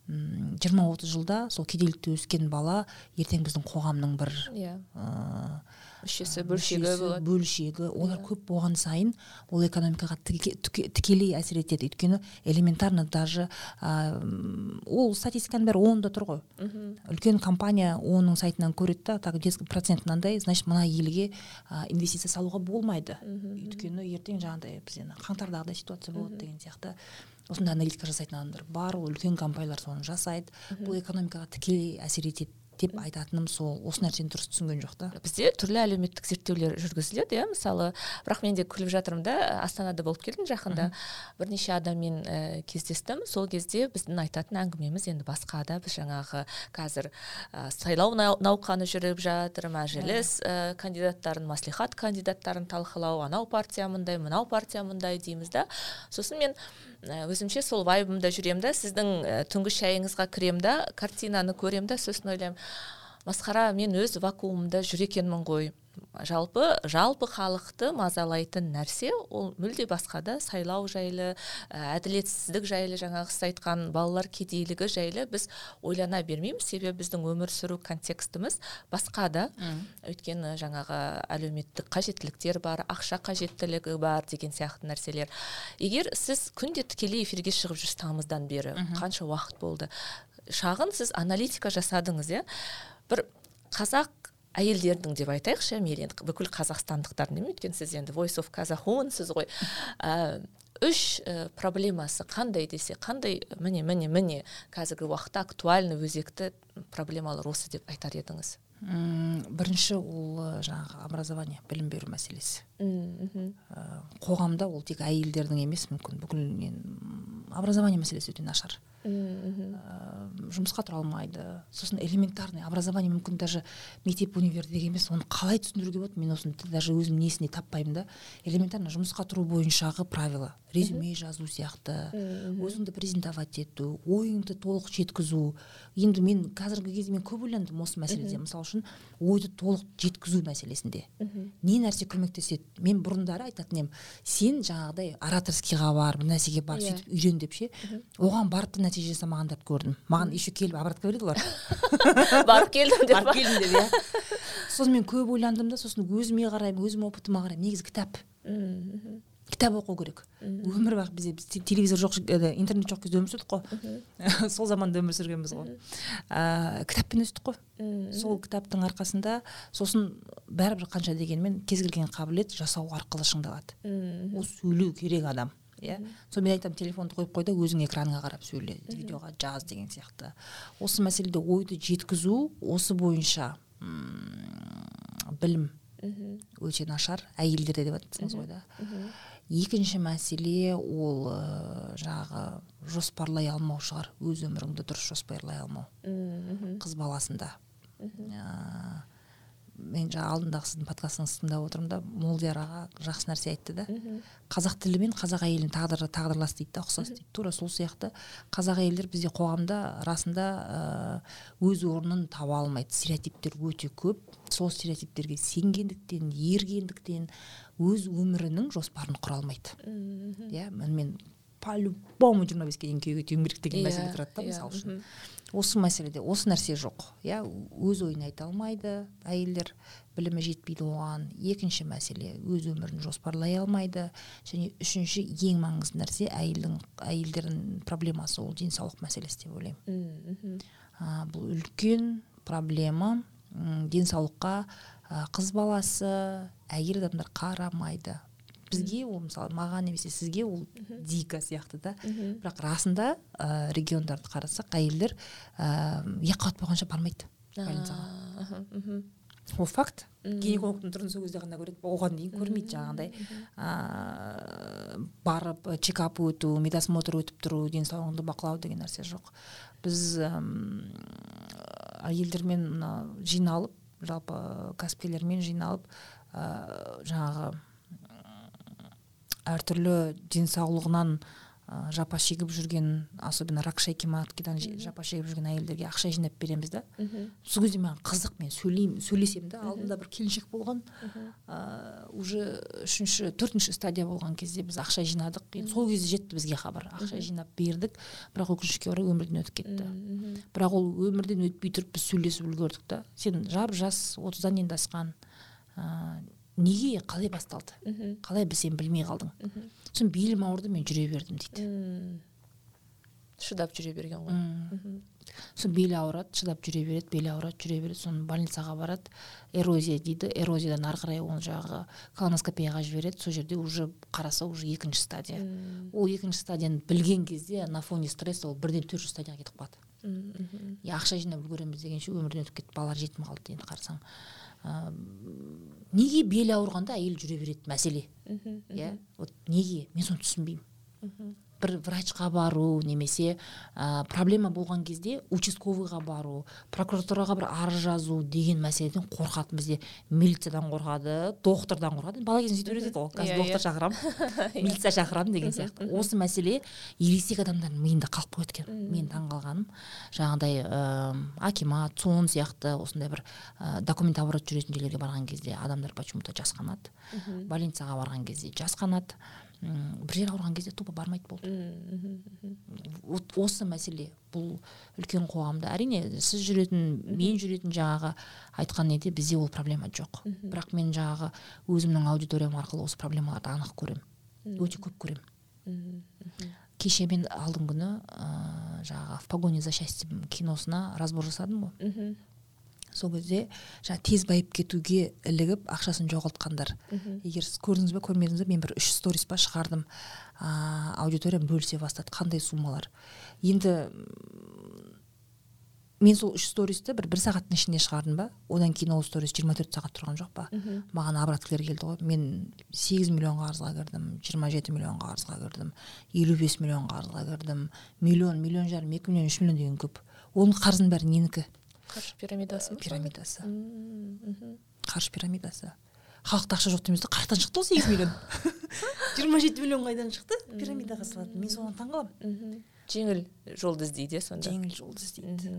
Жиырма отыз жылда сол кедейлікте өскен бала ертең біздің қоғамның бір иә. мүшесі бөлшегі болады. бөлшегі. Олар көп болған сайын ол экономикаға тіке- тіке- тікелей әсер етеді. Өйткені элементарно даже ә, ол статистиканың бәрі онда тұр ғой. Үлкен компания оның сайтынан көреді да так процент мынандай значит мына елге ә, инвестиция салуға болмайды. Өйткені ертең жаңағыдай біз енді қаңтардағыдай ситуация болады деген сияқты. Осындай аналитика жасайтын адамдар бар ол үлкен компаниялар соны жасайды. Бұл экономикаға тікелей әсер етеді деп айтатыным сол. Осы нәрсені дұрыс түсінген жоқ та бізде түрлі әлеуметтік зерттеулер жүргізіледі иә. Мысалы бірақ мен де күліп жатырмын да астанада болып келдім жақында. Бірнеше адаммен ә, кездестім. Сол кезде біздің айтатын әңгімеміз енді басқа да. Біз жаңағы қазір ә, сайлау нау- науқаны жүріп жатыр мәжіліс ә, кандидаттарын маслихат кандидаттарын талқылау анау партия мындай мынау партия мындай дейміз да. Сосын мен өзімше сол вайбымда жүремін да сіздің түнгі шайыңызға кіремін да картинаны көремін да сосын ойлаймын масқара мен өз вакуумымда жүр екенмін ғой. Жалпы жалпы халықты мазалайтын нәрсе ол мүлде басқа да сайлау жайлы ә, әділетсіздік жайлы жаңағы сіз айтқан балалар кедейлігі жайлы біз ойлана бермейміз. Себебі біздің өмір сүру контекстіміз басқа да. Өйткені жаңағы әлеуметтік қажеттіліктер бар ақша қажеттілігі бар деген сияқты нәрселер. Егер сіз күнде тікелей эфирге шығып жүрсіз тамыздан бері қанша уақыт болды? Шағын сіз аналитика жасадыңыз иә? Бір қазақ әйелдердің деп айтайықшы мейлі енді бүкіл қазақстандықтардың емес өйткені сіз енді voice of казахунсыз ғой. Ә, үш ә, проблемасы қандай десе қандай міне міне міне қазіргі уақытта актуальны өзекті проблемалар осы деп айтар едіңіз? Бірінші ол жаңағы образование білім беру мәселесі. Ә, қоғамда ол тек әйелдердің емес мүмкін. Бүкіл образование мәселесі өте нашар. Жұмысқа тұра алмайды. Сосын элементарный образование мүмкін даже мектеп универде емес оны қалай түсіндіруге болады? Мен осыны даже өзім несіне таппаймын да. Элементарно жұмысқа тұру бойыншағы правила. Резюме жазу сияқты. Өзіңді презентовать ету ойыңды толық жеткізу. Енді мен қазіргі кезде мен көп ойландым осы мәселеде. Мысалы үшін ойды толық жеткізу мәселесінде. Не нәрсе көмектеседі? Мен бұрындары айтатын едім. Сен жаңағыдай ораторскийға бар бір нәрсеге бар иә. сөйтіп үйрен деп ше? Оған барып та нәтиже жасамағандарды көрдім. Маған еще келіп обратка береді олар барып келдім деп барып келдім деп иә. Сосын мен көп ойландым да сосын өзіме қараймын өзімнің опытыма қараймын. Негізі кітап. Кітап оқу керек. Өмір бақи бізде біз телевизор жоқ интернет жоқ кезде өмір сүрдік қой. Сол заманда өмір сүргенбіз ғой. Ә, кітаппен өстік қой. Сол кітаптың арқасында сосын бәрібір қанша дегенмен кез келген қабілет жасау арқылы шыңдалады. Ол сөйлеу керек адам. Иә. Сонымен айтамын телефонды қойып қой да өзің экранға қарап сөйле видеоға жаз деген сияқты. Осы мәселеде ойды жеткізу осы бойынша білім өте нашар. Әйелдерде деп жатсыңыз ғой да. Екінші мәселе ол ә, жаңағы жоспарлай алмау шығар. Өз өміріңді дұрыс жоспарлай алмау. Қыз баласында. Ә, мен жаңа алдындағы сіздің подкастыңызды тыңдап отырмын да молдияр аға жақсы нәрсе айтты да. Қазақ тілі мен қазақ әйелінің тағдыры тағдырлас дейді да ұқсас дейді. Тура сол сияқты. Қазақ әйелдер бізде қоғамда расында өз орнын таба алмайды. Стереотиптер өте көп. Сол стереотиптерге сенгендіктен ергендіктен өз өмірінің жоспарын құра алмайды. Иә мен по любому жиырма беске дейін күйеуге тиюім керек деген Иә, мәселе тұрады да иә, мысалы үшін. Осы мәселеде осы нәрсе жоқ. Иә өз ойын айта алмайды әйелдер білімі жетпейді оған. Екінші мәселе өз өмірін жоспарлай алмайды. Және үшінші ең маңызды нәрсе әйелдің әйелдердің проблемасы ол денсаулық мәселесі деп ойлаймын. А, бұл үлкен проблема. М, денсаулыққа қыз баласы әйел адамдар қарамайды. Бізге ол мысалы маған немесе сізге ол дико сияқты да. Бірақ расында ә, региондарды қарасақ әйелдер ә, екіқабат болғанша бармайды больницаға ол факт. Гинекологтың түрін сол кезде ғана көреді. Оған дейін көрмейді жаңағыдай ә, барып чекап өту медосмотр өтіп тұру денсаулығыңды бақылау деген нәрсе жоқ. Біз әйелдермен мына жиналып жалпы кәсіпкерлермен жиналып ә, жаңағы әртүрлі денсаулығынан ә, жапа шегіп жүрген особенно рак шейки маткадан же- жапа шегіп жүрген әйелдерге ақша жинап береміз да. Сол кезде маған қызық мен сөйлеймін сөйлесемін да алдында бір келіншек болған. Ә, уже үшінші төртінші стадия болған кезде біз ақша жинадық. Енді сол кезде жетті бізге хабар. Ақша жинап бердік бірақ өкінішке орай өмірден өтіп кетті. Бірақ ол өмірден өтпей тұрып біз сөйлесіп үлгердік та. Сен жап жас отыздан енді асқан ә, неге қалай басталды? Қалай біз сен білмей қалдың? Сосын белім ауырды мен жүре бердім дейді. Шыдап жүре берген ғой. Сосын белі ауырады шыдап жүре береді белі ауырады жүре береді. Сосын больницаға барады. Эрозия дейді. Эрозиядан ары қарай оны жаңағы колоноскопияға жібереді. Сол жерде уже қараса уже екінші стадия. Ол екінші стадияны білген кезде на фоне стресса ол бірден төртінші стадияға кетіп қалады. И ақша жинап үлгереміз дегенше өмірден өтіп кетті балалар жетім қалды енді қарасаң неге белі ауырғанда әйел жүре береді мәселе? Иә вот неге? мен соны түсінбеймін. Бір врачқа бару немесе ә, проблема болған кезде участковыйға бару прокуратураға бір арыз жазу деген мәселеден қорқады бізде милициядан қорқады доктордан қорқады бала кезінде сөйтіп үйретеді ғой қазір Иә, доктор иә. шақырамын милиция шақырамын деген сияқты. осы мәселе ересек адамдардың миында қалып қояды екен. Мен таңқалғаным жаңағыдай ыыы акимат цон сияқты осындай бір ә, документ оборот жүретін жерлерге барған кезде адамдар почему то жасқанады больницаға барған кезде жасқанады бір жер ауырған кезде тупо бармайды болды. Вот осы мәселе бұл үлкен қоғамда. Әрине сіз жүретін мен жүретін жаңағы айтқан неде бізде ол проблема жоқ. Бірақ мен жаңағы өзімнің аудиториям арқылы осы проблемаларды анық көремін. Өте көп көремін. Кеше мен алдыңғы күні ыыы жаңағы в погоне за счастьем киносына разбор жасадым ғой. Сол кезде жаңағы тез байып кетуге ілігіп ақшасын жоғалтқандар. Егер сіз көрдіңіз бе көрмедіңіз бе мен бір үш сторис па шығардым. Ыыы аудиториям бөлісе бастады. Қандай суммалар? Енді мен сол үш стористі бір бір сағаттың ішінде шығардым ба? Одан кейін ол сторис жиырма төрт сағат тұрған жоқ па? Маған обраткілер келді ғой. Мен сегіз миллион қарызға кірдім жиырма жеті миллион қарызға кірдім елу бес миллион қарызға кірдім. Миллион миллион жарым екі миллион үш миллион деген көп. Оның қарызының бәрі ненікі? Қаржы пирамидасы. Ма пирамидасы. Мхм. қаржы пирамидасы. Халықта ақша жоқ дейміз да қаяқтан шықты ол сегіз миллион? жиырма жеті миллион қайдан шықты? Пирамидаға салатын. Мен соған таңқаламын мхм. жеңіл жолды іздейді иә сонда? Жеңіл жолды іздейді.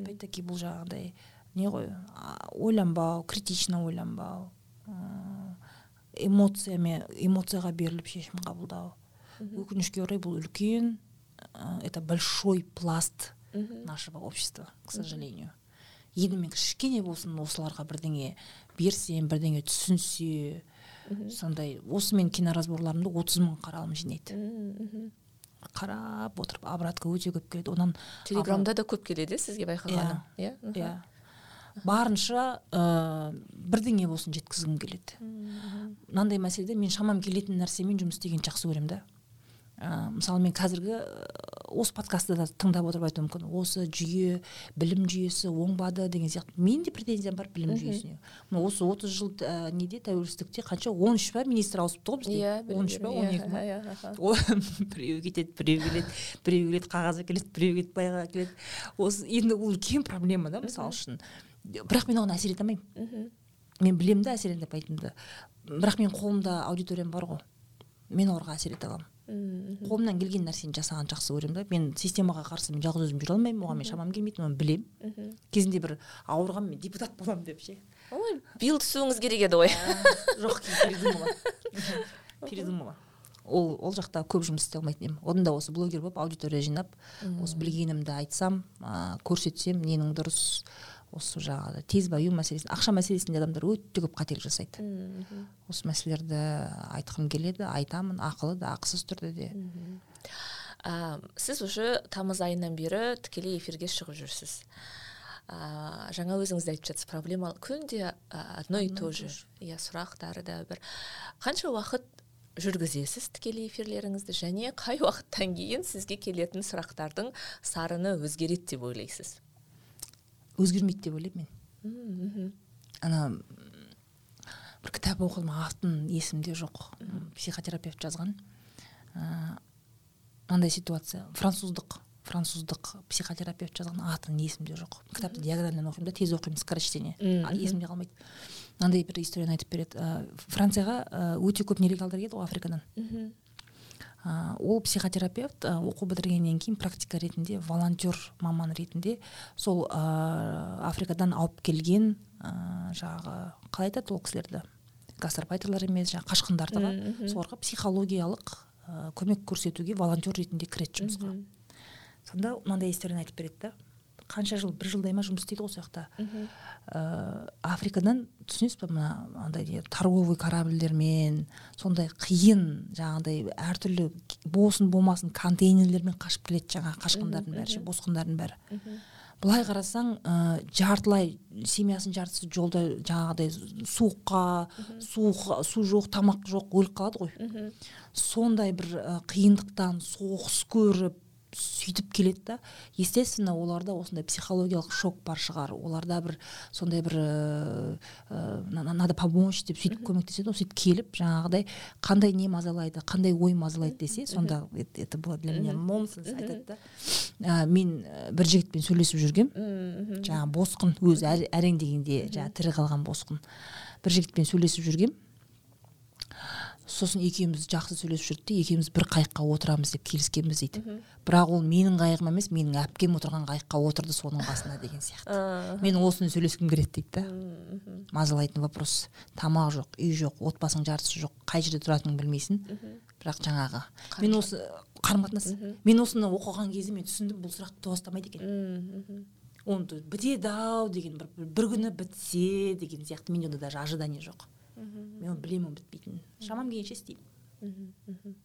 Опять таки бұл жаңағыдай не ғой ойланбау критично ойланбау эмоциямен эмоцияға беріліп шешім қабылдау. Өкінішке орай бұл үлкен это большой пласт нашего общества к сожалению. Енді мен кішкене болсын осыларға бірдеңе берсем бірдеңе түсінсе сондай осы мен киноразборларымды отыз мың қаралым жинайды. Қарап отырып обратка өте көп келеді одан телеграмда да көп келеді иә сізге байқағаным иә мхм. иә. Барынша ыыы бірдеңе болсын жеткізгім келеді. Мынандай мәселеде мен шамам келетін нәрсемен жұмыс істегенді жақсы көремін да. Ә, мысалы мен қазіргі осы подкастты да тыңдап отырып айтуым мүмкін. Осы жүйе білім жүйесі оңбады деген сияқты. Менің де претензиям бар білім жүйесіне. Мына осы отыз жыл ә, неде тәуелсіздікте қанша он үш па министр ауысыпты ғой бізде? Иә он үш па он екі ма? иә, аха. О, біреу кетеді біреу келеді біреу келеді қағаз әкеледі біреу кетіп байға келеді. Осы енді ол үлкен проблема да мысалы үшін. Бірақ мен оған әсер ете алмаймын. Мен білемін да әсер етпейтінімді бірақ менің қолымда аудиториям бар ғой. Мен оларға әсер ете аламын. Мхм. қолымнан келген нәрсені жасағанды жақсы көремін да. Мен системаға қарсы мен жалғыз өзім жүре алмаймын оған мен шамам келмейді оны білемін. Мхм. кезінде бір ауырғанмын мен депутат боламын деп ше. Ой биыл түсуіңіз керек еді ғой. Жоқ передумала передумала ол ол жақта көп жұмыс істей алмайтын едім. Одан да осы блогер болып аудитория жинап осы білгенімді айтсам көрсетсем ненің дұрыс осы жаңағы тез баю мәселесін ақша мәселесінде адамдар өте көп қателік жасайды. Осы мәселелерді айтқым келеді айтамын ақылы да ақысыз түрде де. А, сіз уже тамыз айынан бері тікелей эфирге шығып жүрсіз. А, жаңа өзіңіз де айтып жатсыз проблема күнде одно и то же. Иә сұрақтары да бір. Қанша уақыт жүргізесіз тікелей эфирлеріңізді және қай уақыттан кейін сізге келетін сұрақтардың сарыны өзгереді деп ойлайсыз? Өзгермейді деп ойлаймын мен. Мхм. ана бір кітап оқыдым атын есімде жоқ. Психотерапевт жазған. Ә, мынандай ситуация. Француздық француздық психотерапевт жазған атын есімде жоқ. Кітапты диагональнен оқимын да тез оқимын скорочтение есімде қалмайды. Мынандай бір историяны айтып береді. Францияға өте көп нелегалдар келді ғой африкадан. Мхм. Ә, ол психотерапевт ә, оқу бітіргеннен кейін практика ретінде волонтер маман ретінде сол ә, африкадан ауып келген ә, жаңағы қалай айтады ол кісілерді? Гастарбайтерлер емес жаңағы қашқындарды Мгм, мхм. соларға психологиялық ә, көмек көрсетуге волонтер ретінде кіреді жұмысқа. Сонда мынандай историяны айтып береді да. Қанша жыл бір жылдай ма жұмыс істейді ғой сол жақта ә, африкадан түсінесіз ба мына андай торговый корабльдермен сондай қиын жаңағыдай әртүрлі болсын болмасын контейнерлермен қашып келеді жаңағы қашқындардың бәрі ше босқындардың бәрі. Былай қарасаң ә, жартылай семьясының жартысы жолда жаңағыдай суыққа суық су жоқ тамақ жоқ өліп қалады ғой. Сондай бір ә, қиындықтан соғыс көріп сөйтіп келеді да. Естественно оларда осындай психологиялық шок бар шығар. Оларда бір сондай бір ыыы надо помочь деп сөйтіп көмектеседі ғой. Сөйтіп келіп жаңағыдай қандай не мазалайды қандай ой мазалайды десе сонда это было для меня нонсенс айтады да. Мен бір жігітпен сөйлесіп жүргем. Жаңағы босқын өзі әрең дегенде жаңағы тірі қалған босқын. Бір жігітпен сөйлесіп жүргем. Сосын екеуміз жақсы сөйлесіп жүрдік те екеуміз бір қайыққа отырамыз деп келіскенбіз дейді. Бірақ ол менің қайығым емес менің әпкем отырған қайыққа отырды соның қасына деген сияқты. Мен осыны сөйлескім келеді дейді да. Мазалайтын вопрос. Тамақ жоқ үй жоқ отбасың жартысы жоқ қай жерде тұратыныңды білмейсің. Бірақ жаңағы мен осы қарым қатынас мен осыны оқыған кезде мен түсіндім бұл сұрақ толастамайды екен. Оны бітеді ау деген бір бір күні бітсе деген сияқты. Менде онда даже ожидание жоқ. Мен оны білемін бітпейтінін шамам келгенше істеймін.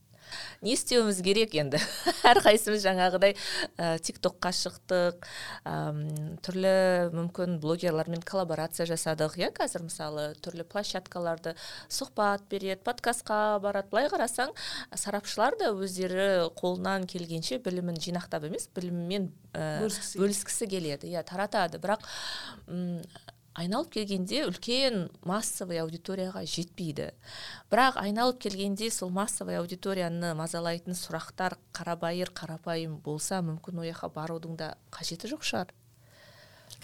Не істеуіміз керек енді. Әрқайсымыз жаңағыдай ә, тик токқа шықтық ә, түрлі мүмкін блогерлармен коллаборация жасадық иә қазір мысалы түрлі площадкаларды сұхбат береді подкастқа барады. Былай қарасаң сарапшылар да өздері қолынан келгенше білімін жинақтап емес біліммен ә, бөліскісі келеді. иә таратады. Бірақ айналып келгенде үлкен массовый аудиторияға жетпейді. Бірақ айналып келгенде сол массовый аудиторияны мазалайтын сұрақтар қарабайыр қарапайым болса мүмкін ол жаққа барудың да қажеті жоқ шығар.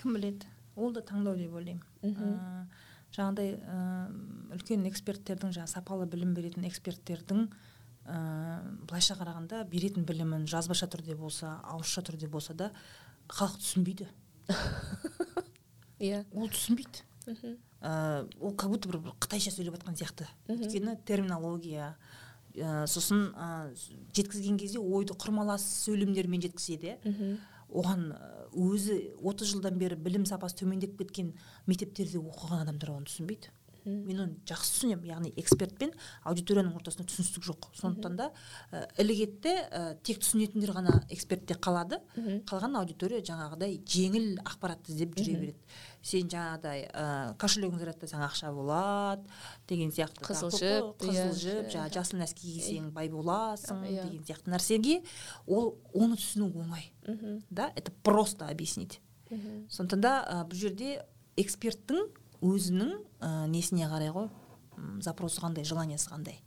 Кім біледі? Ол да таңдау деп ойлаймын. Жаңағыдай үлкен эксперттердің жаңағы сапалы білім беретін эксперттердің ә, былайша қарағанда беретін білімін жазбаша түрде болса ауызша түрде болса да халық түсінбейді. иә. Ол түсінбейді. Ыыы ол как будто бір қытайша сөйлеп жатқан сияқты. Өйткені терминология ә, сосын ә, жеткізген кезде ойды құрмалас сөйлемдермен жеткізеді. Иә оған өзі отыз жылдан бері білім сапасы төмендеп кеткен мектептерде оқыған адамдар оны түсінбейді. Мен оны жақсы түсінемін яғни эксперт пен аудиторияның ортасында түсіністік жоқ. Сондықтан да ә, ілігеді ә, тек түсінетіндер ғана экспертте қалады. Қалған аудитория жаңағыдай жеңіл ақпаратты іздеп жүре береді. Сен жаңағыдай ә, кошелегіңді реттесең ақша болады деген сияқты қызыл жіп қызыл жіп жаңағы жасыл нәски кисең бай боласың деген сияқты нәрсеге ол оны түсіну оңай. Да это просто объяснить. Сондықтан да бұл жерде эксперттің өзінің ә, несіне қарай ғой? Запросы қандай желаниесі қандай?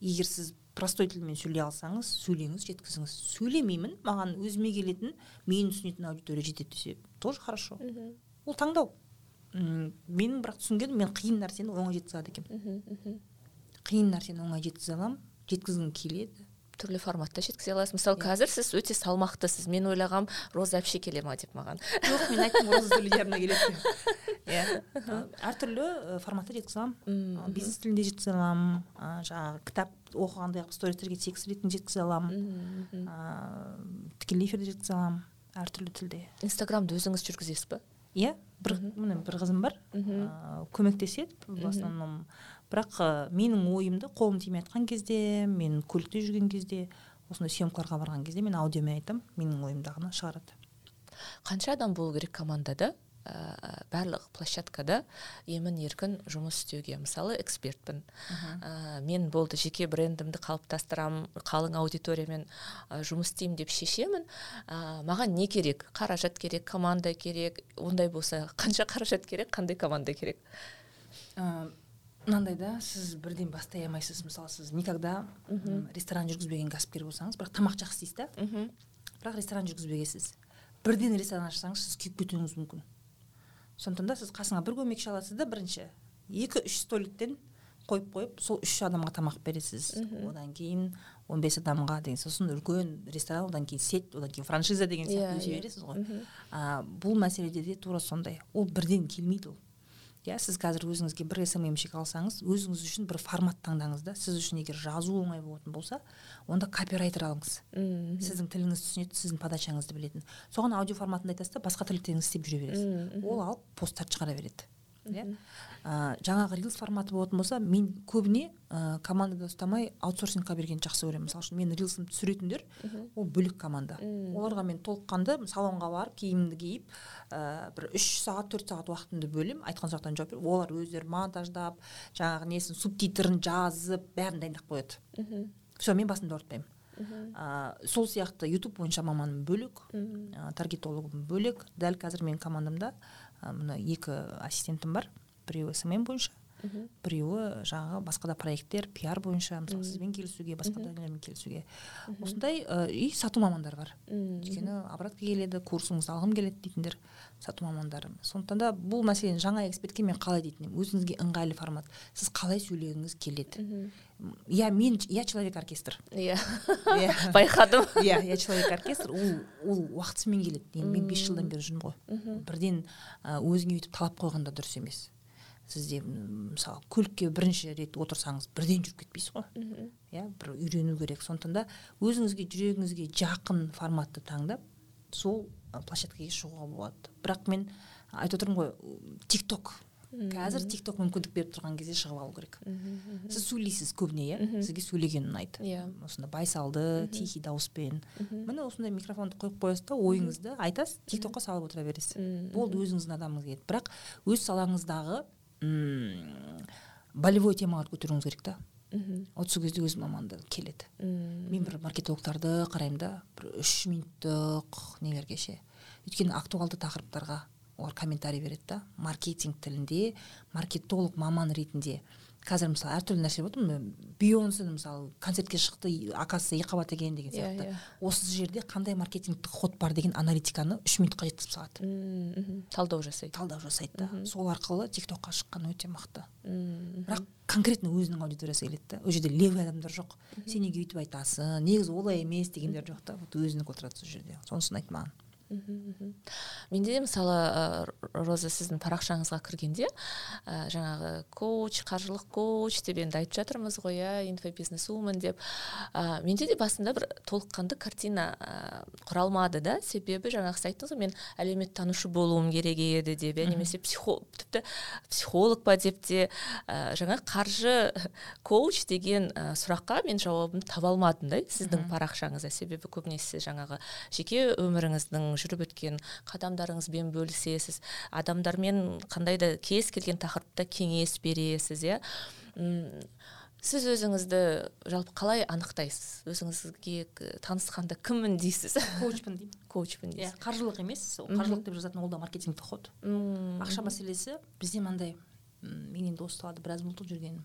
Егер сіз простой тілмен сөйлей алсаңыз сөйлеңіз жеткізіңіз. Сөйлемеймін маған өзіме келетін мені түсінетін аудитория жетеді десе тоже хорошо. Ол таңдау. Менің бірақ түсінгенім мен қиын нәрсені оңай жеткізе алады екенмін. Қиын нәрсені оңай жеткізе аламын жеткізгім келеді. Түрлі форматта жеткізе аласыз. Мысалы yeah. қазір сіз өте салмақтысыз. Мен ойлағам роза әпше келе ма деп маған. Жоқ мен айттым роза келеді деп. Иә. Әртүрлі форматта жеткізе аламын. Бизнес тілінде жеткізе аламын. Жаңағы кітап оқығандай қылып стористерге текст ретінде жеткізе аламын. Тікелей эфирде жеткізе аламын әртүрлі тілде. Инстаграмды өзіңіз жүргізесіз ба иә бір міне бір қызым бар. Көмектеседі в основном. Бірақ менің ойымды қолым тимей жатқан кезде мен көлікте жүрген кезде осындай съемкаларға барған кезде мен аудиомен айтамын менің ойымдағыны шығарады. Қанша адам болу керек командада? Ә, барлық площадкада. Емін еркін жұмыс істеуге мысалы экспертпін. Ә, мен болды жеке брендімді қалыптастырамын қалың аудиториямен ә, жұмыс істеймін деп шешемін. Ә, маған не керек? Қаражат керек команда керек. Ондай болса қанша қаражат керек қандай команда керек? Мынандай да сіз бірден бастай алмайсыз мысалы сіз никогда ресторан жүргізбеген кәсіпкер болсаңыз бірақ тамақ жақсы істейсіз да? Бірақ ресторан жүргізбегенсіз. Бірден ресторан ашсаңыз сіз күйіп кетуіңіз мүмкін. Сондықтан да сіз қасыңа бір көмекші аласыз да бірінші. Екі үш столиктен қойып қойып сол үш адамға тамақ бересіз. Одан кейін он бес адамға деген сосын үлкен ресторан одан кейін сеть одан кейін франшиза деген сияқты өсе бересіз ғой. Бұл мәселеде де тура сондай. Ол бірден келмейді ол. Иә сіз қазір өзіңізге бір сммщик алсаңыз өзіңіз үшін бір формат таңдаңыз да. Сіз үшін егер жазу оңай болатын болса онда копирайтер алыңыз. Сіздің тіліңізді түсінетін сіздің подачаңызды білетін. Соған аудио форматында айтасыз да басқа тілдеріңіз істеп жүре бересіз. Ол алып посттарды шығара береді. Иә. Ә, жаңағы рилс форматы болатын болса мен көбіне ә, командада ұстамай аутсорсингқа бергенді жақсы көремін. Мысалы үшін мен рилсымды түсіретіндер ол бөлек команда. Оларға мен толыққанды салонға барып киімімді киіп ә, бір үш сағат төрт сағат уақытымды бөлемін. Айтқан сұрақтарына жауап беріп олар өздері монтаждап жаңағы несін субтитрін жазып бәрін дайындап қояды. Все мен басымды ауыртпаймын. Ә, сол сияқты ютуб бойынша маманым бөлек ә, таргетологым бөлек. Дәл қазір менің командамда ә, мына екі ассистентім бар. Біреуі смм бойынша біреуі жаңағы басқа да проекттер пиар бойынша мысалы сізбен келісуге басқа да келісуге. Осындай ә, и сату мамандар бар. Өйткені обратка келеді курсыңызды алғым келеді дейтіндер сату мамандары сондықтан да бұл мәселені жаңа экспертке мен қалай дейтін едім өзіңізге ыңғайлы формат. Сіз қалай сөйлегіңіз келеді. Я мен я человек оркестр. Иә. Байқадым. Иә я человек оркестр. Ол ол уақытысымен келеді. Енді мен бес жылдан бері жүрмін ғой. Бірден өзіңе өйтіп талап қойған да дұрыс емес. Сізде мысалы көлікке бірінші рет отырсаңыз бірден жүріп кетпейсіз ғой. Иә бір үйрену керек. Сондықтан да өзіңізге жүрегіңізге жақын форматты таңдап сол площадкаға шығуға болады. Бірақ мен айтып отырмын ғой тик ток қазір тик ток мүмкіндік беріп тұрған кезде шығып алу керек. Сіз сөйлейсіз көбіне иә? Сізге сөйлеген ұнайды иә. Осындай байсалды тихий дауыспен. Міне осындай микрофонды қойып қоясыз да ойыңызды айтасыз тик токқа салып отыра бересіз. Болды өзіңіздің адамыңыз келеді бірақ өз салаңыздағы болевой темаларды көтеруіңіз керек та. Вот сол кезде өз маманды келеді. Мен бір маркетологтарды қараймын да бір үш минуттық нелерге ше. Өйткені актуалды тақырыптарға олар комментарий береді да. Маркетинг тілінде маркетолог маман ретінде. Қазір мысалы әртүрлі нәрсе болып жатыр бейонсе мысалы концертке шықты оказывается екіқабат екен деген иә, сияқты. yeah, yeah. осы жерде қандай маркетингтік ход бар деген аналитиканы үш минутқа жеткізіп салады. Талдау жасайды. Талдау жасайды да. Сол арқылы тик токқа шыққан өте мықты. Бірақ конкретно өзінің аудиториясы келеді да. Ол жерде левый адамдар жоқ. Сен неге өйтіп айтасың? Негізі олай емес дегендер жоқ та. Вот өзінікі отырады сол жерде. Сонысын ұнайды маған. Менде мысалы роза сіздің парақшаңызға кіргенде ә, жаңағы коуч қаржылық коуч деп енді айтып жатырмыз ғой иә инфобизнес вумен деп. Ә, менде де басында бір толыққанды картина ә, құралмады да. Себебі жаңағы сіз айттыңыз ғой мен әлеуметтанушы болуым керек еді деп иә немесе психолог тіпті психолог па деп те. Ә, жаңа қаржы коуч деген ә, сұраққа мен жауабын таба алмадым да сіздің парақшаңызда. Себебі көбінесе жаңағы жеке өміріңіздің жүріп өткен қадамдарыңызбен бөлісесіз адамдармен қандай да кез келген тақырыпта кеңес бересіз иә? Сіз өзіңізді жалпы қалай анықтайсыз? Өзіңізге танысқанда кіммін дейсіз? Коучпын деймін. Коучпын дейсіз. Иә қаржылық емес. Ол қаржылық деп жазатын ол да маркетингтік ход. Ақша мәселесі бізде мынандай мен енді осы салада біраз болды жүргенім.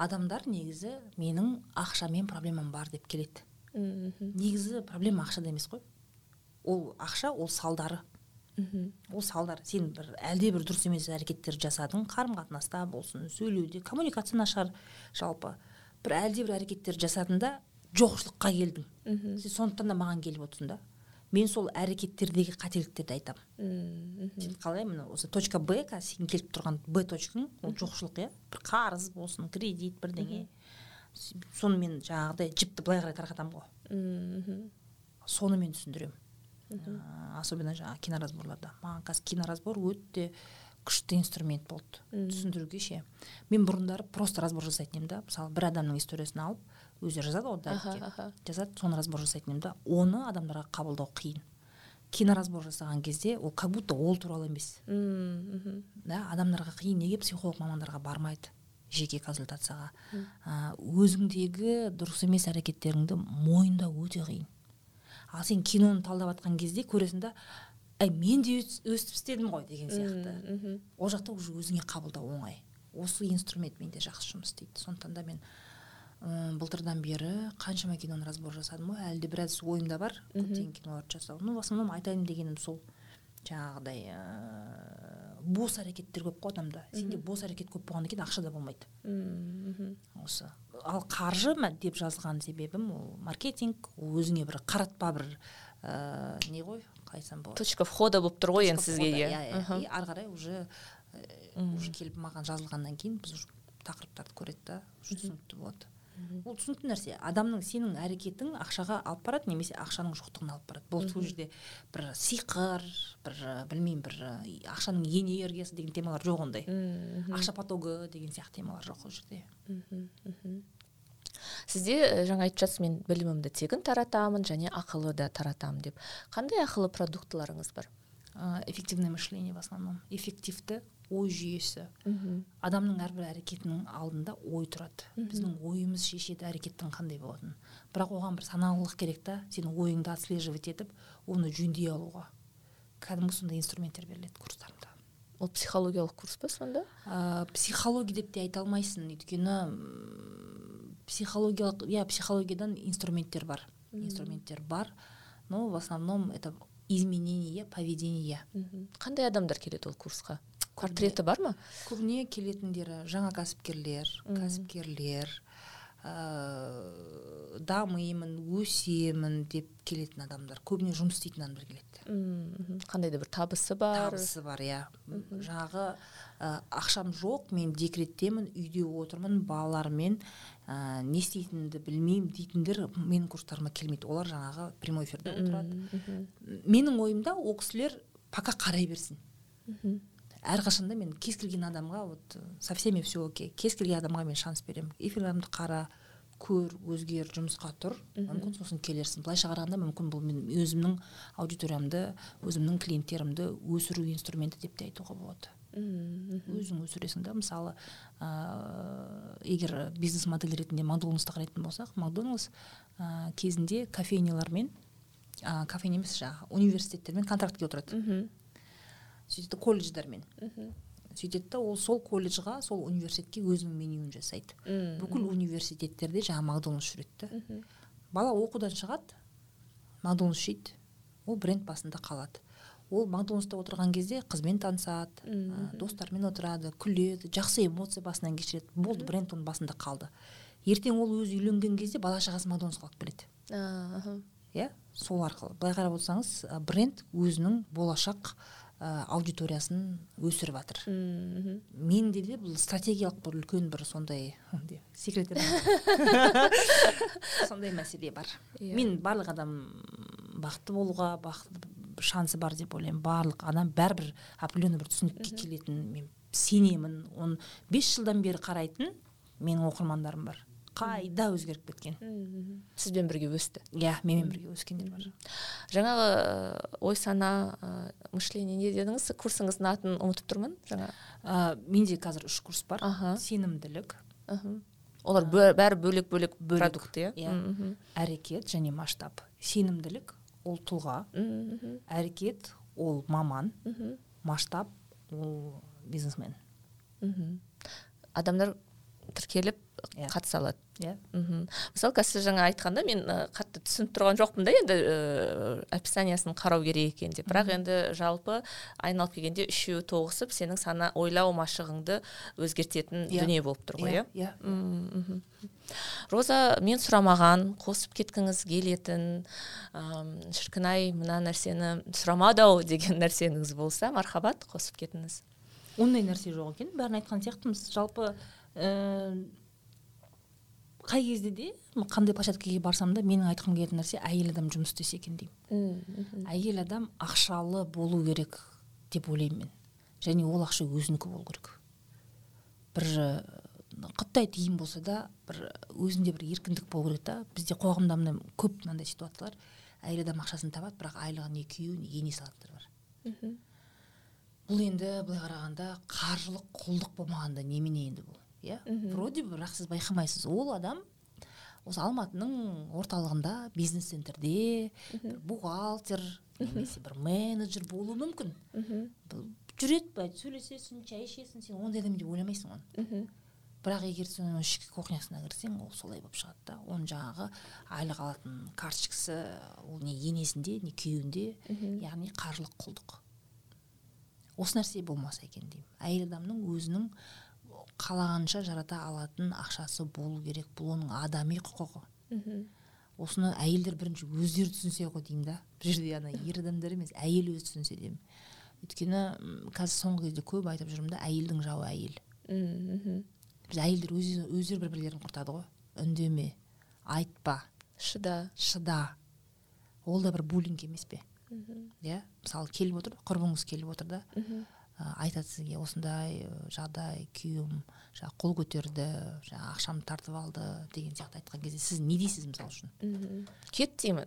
Адамдар негізі менің ақшамен проблемам бар деп келеді. Негізі проблема ақшада емес қой. Ол ақша ол салдары. Мхм. Ол салдар. Сен бір әлде бір дұрыс емес әрекеттер жасадың қарым қатынаста болсын сөйлеуде коммуникация нашар. Жалпы бір әлде бір әрекеттер жасадың да жоқшылыққа келдің. Мхм. Сен сондықтан да маған келіп отырсың да. Мен сол әрекеттердегі қателіктерді айтамын. Сен қалай міне осы точка б қазір сен келіп тұрған б точкаң ол жоқшылық иә? Бір қарыз болсын кредит бірдеңе. Соны мен жаңағыдай жіпті былай қарай тарқатамын ғой. Соны мен түсіндіремін. Особенно жаңағы киноразборларда. Маған қазір киноразбор өте күшті инструмент болды. Түсіндіруге ше мен бұрындары просто разбор жасайтын едім да. Мысалы бір адамның историясын алып өзі жазады ғой дайректке жазады соны разбор жасайтын едім да. Оны адамдарға қабылдау қиын. Киноразбор жасаған кезде ол как будто ол туралы емес. Да адамдарға қиын. Неге психолог мамандарға бармайды жеке консультацияға? Өзіңдегі дұрыс емес әрекеттеріңді мойындау өте қиын. Ал сен киноны талдап жатқан кезде көресің да әй мен де өстіп істедім ғой деген сияқты. ол жақта уже өзіңе қабылдау оңай. Осы инструмент менде жақсы жұмыс істейді. Сондықтан да мен ыыы былтырдан бері қаншама киноны разбор жасадым ғой. Әлі де біраз ойымда бар. Көптеген киноларды жасау. Ну в основном айтайын дегенім сол. Жаңағыдай ыыы бос әрекеттер көп қой адамда. Сенде бос әрекет көп болғаннан кейін ақша да болмайды. Осы. Ал қаржы деп жазған себебім ол маркетинг ол өзіңе бір қаратпа бір ыыы не ғой қалай айтсам болады? Точка входа болып тұр ғой енді сізге иә. иә ары қарай уже уже келіп маған жазылғаннан кейін біз тақырыптарды көреді да уже түсінікті болады. Ол түсінікті нәрсе. Адамның сенің әрекетің ақшаға алып барады немесе ақшаның жоқтығына алып барады. Бұл сол жерде бір сиқыр бір білмеймін бір ақшаның энергиясы деген темалар жоқ ондай. Ақша потогы деген сияқты темалар жоқ ол жерде. Сізде жаңа айтып жатсыз мен білімімді тегін таратамын және ақылы да таратамын деп. Қандай ақылы продуктыларыңыз бар? Эффективное мышление в основном. Эффективті ой жүйесі. Адамның әрбір әрекетінің алдында ой тұрады. Біздің ойымыз шешеді әрекеттің қандай болатынын. Бірақ оған бір саналылық керек та сенің ойыңды отслеживать етіп оны жөндей алуға. Кәдімгі сондай инструменттер беріледі курстарымда. Ол психологиялық курс па сонда? Ә, психология деп те айта алмайсың. Өйткені психологиялық иә психологиядан инструменттер бар. Инструменттер бар но в основном это изменение поведения. Қандай адамдар келеді ол курсқа? Портреті бар ма? Көбіне келетіндері жаңа кәсіпкерлер кәсіпкерлер ә, дамимын өсемін деп келетін адамдар. Көбіне жұмыс істейтін адамдар келеді. Қандай да бір табысы бар. Табысы бар иә. Жаңағы ә, ақшам жоқ мен декреттемін үйде отырмын балаларыммен ә, не істейтінімді білмеймін дейтіндер менің курстарыма келмейді. Олар жаңағы прямой эфирде отырады. Менің ойымда ол кісілер пока қарай берсін. Әрқашанда мен кез келген адамға вот со всеми все окей. Кез келген адамға мен шанс беремін. Эфирлерімді қара көр өзгер жұмысқа тұр. Мүмкін сосын келерсің. Былайша қарағанда мүмкін бұл мен өзімнің аудиториямды өзімнің клиенттерімді өсіру инструменті деп те айтуға болады. Өзің өсіресің да. Мысалы ә, егер бизнес модель ретінде макдональдсты қарайтын болсақ макдональдс ә, кезінде кофейнялармен ә, кофейня емес жаңағы университеттермен контрактке отырады. Сөйтеді колледждармен сөйтеді да ол сол колледжға сол университетке өзінің менюін жасайды. Бүкіл университеттерде жаңағы макдональдс жүреді да. Бала оқудан шығады макдональдс жейді ол бренд басында қалады. Ол макдональдста отырған кезде қызбен танысады ә, достарымен отырады күледі жақсы эмоция басынан кешіреді. Болды бренд оның басында қалды. Ертең ол өзі үйленген кезде бала шағасы макдональдсқа алып келеді. Иә сол арқылы. Былай қарап отырсаңыз бренд өзінің болашақ ә, аудиториясын өсіріп жатыр менде де бұл стратегиялық бір үлкен бір сондай секрет сондай мәселе бар. Yeah. мен барлық адам бақытты болуға бақытты шансы бар деп ойлаймын. Барлық адам бәрібір определенный бір түсінікке келетін. Мен сенемін. Оны бес жылдан бері қарайтын менің оқырмандарым бар. Қайда өзгеріп кеткен? Сізбен бірге өсті? Иә менімен бірге өскендер бар. Жаңағы ой сана мышление не дедіңіз? Курсыңыздың атын ұмытып тұрмын жаңа. Ә, менде қазір үш курс бар. Аха. сенімділік. Олар бәрі бөлек бөлек продукт иә? Иә. Әрекет және масштаб. Сенімділік ол тұлға. Әрекет ол маман. Масштаб ол бизнесмен. Адамдар тіркеліп иә. қатыса алады иә. Мхм. Мысалы қазір сіз жаңа айтқанда мен қатты түсініп тұрған жоқпын да енді ыыы описаниясын қарау керек екен деп. Бірақ енді жалпы айналып келгенде үшеуі тоғысып сенің сана ойлау машығыңды өзгертетін дүние болып тұр ғой иә иә? роза мен сұрамаған қосып кеткіңіз келетін ыыы шіркін ай мына нәрсені сұрамады ау деген нәрсеңіз болса мархабат қосып кетіңіз. Ондай нәрсе жоқ екен бәрін айтқан сияқтымыз. Жалпы ііі қай кезде де қандай площадкаге барсам да менің айтқым келетін нәрсе әйел адам жұмыс істесе екен деймін. Әйел адам ақшалы болу керек деп ойлаймын мен. Және ол ақша өзінікі болу керек. Бір қыттай тиын болса да бір өзінде бір еркіндік болу керек та. Бізде қоғамда мына көп мынандай ситуациялар. Әйел адам ақшасын табады бірақ айлығы не күйеуі не ене салатындар бар. Бұл енді былай қарағанда қаржылық құлдық болмағанда немене енді бұл? Иә вроде бы бірақ сіз байқамайсыз. Ол адам осы алматының орталығында бизнес центрде бір бухгалтер немесе бір менеджер болуы мүмкін. Жүреді былай сөйлесесің шай ішесің сен ондай адам деп ойламайсың оны. Бірақ егер сен оның ішкі кухнясына кірсең ол солай болып шығады да. Оның жаңағы айлық алатын карточкасы ол не енесінде не күйеуінде яғни қаржылық құлдық. Осы нәрсе болмаса екен деймін. Әйел адамның өзінің қалағанша жарата алатын ақшасы болу керек бұл оның адами құқығы. Осыны әйелдер бірінші өздері түсінсе ғой деймін да. Бұл жерде ана ер адамдар емес әйел өзі түсінсе деймін. Өйткені қазір соңғы кезде көп айтып жүрмін да әйелдің жауы әйел. Біз әйелдер өздері бір бірлерін құртады ғой. Үндеме айтпа. Шыда. Шыда. Ол да бір буллинг емес пе? Иә мысалы келіп отыр құрбыңыз келіп отыр да. Айтады сізге осындай жағдай күйеуім жаңағы қол көтерді жаңағы ақшамды тартып алды деген сияқты айтқан кезде сіз не дейсіз мысалы үшін? Кет деймін.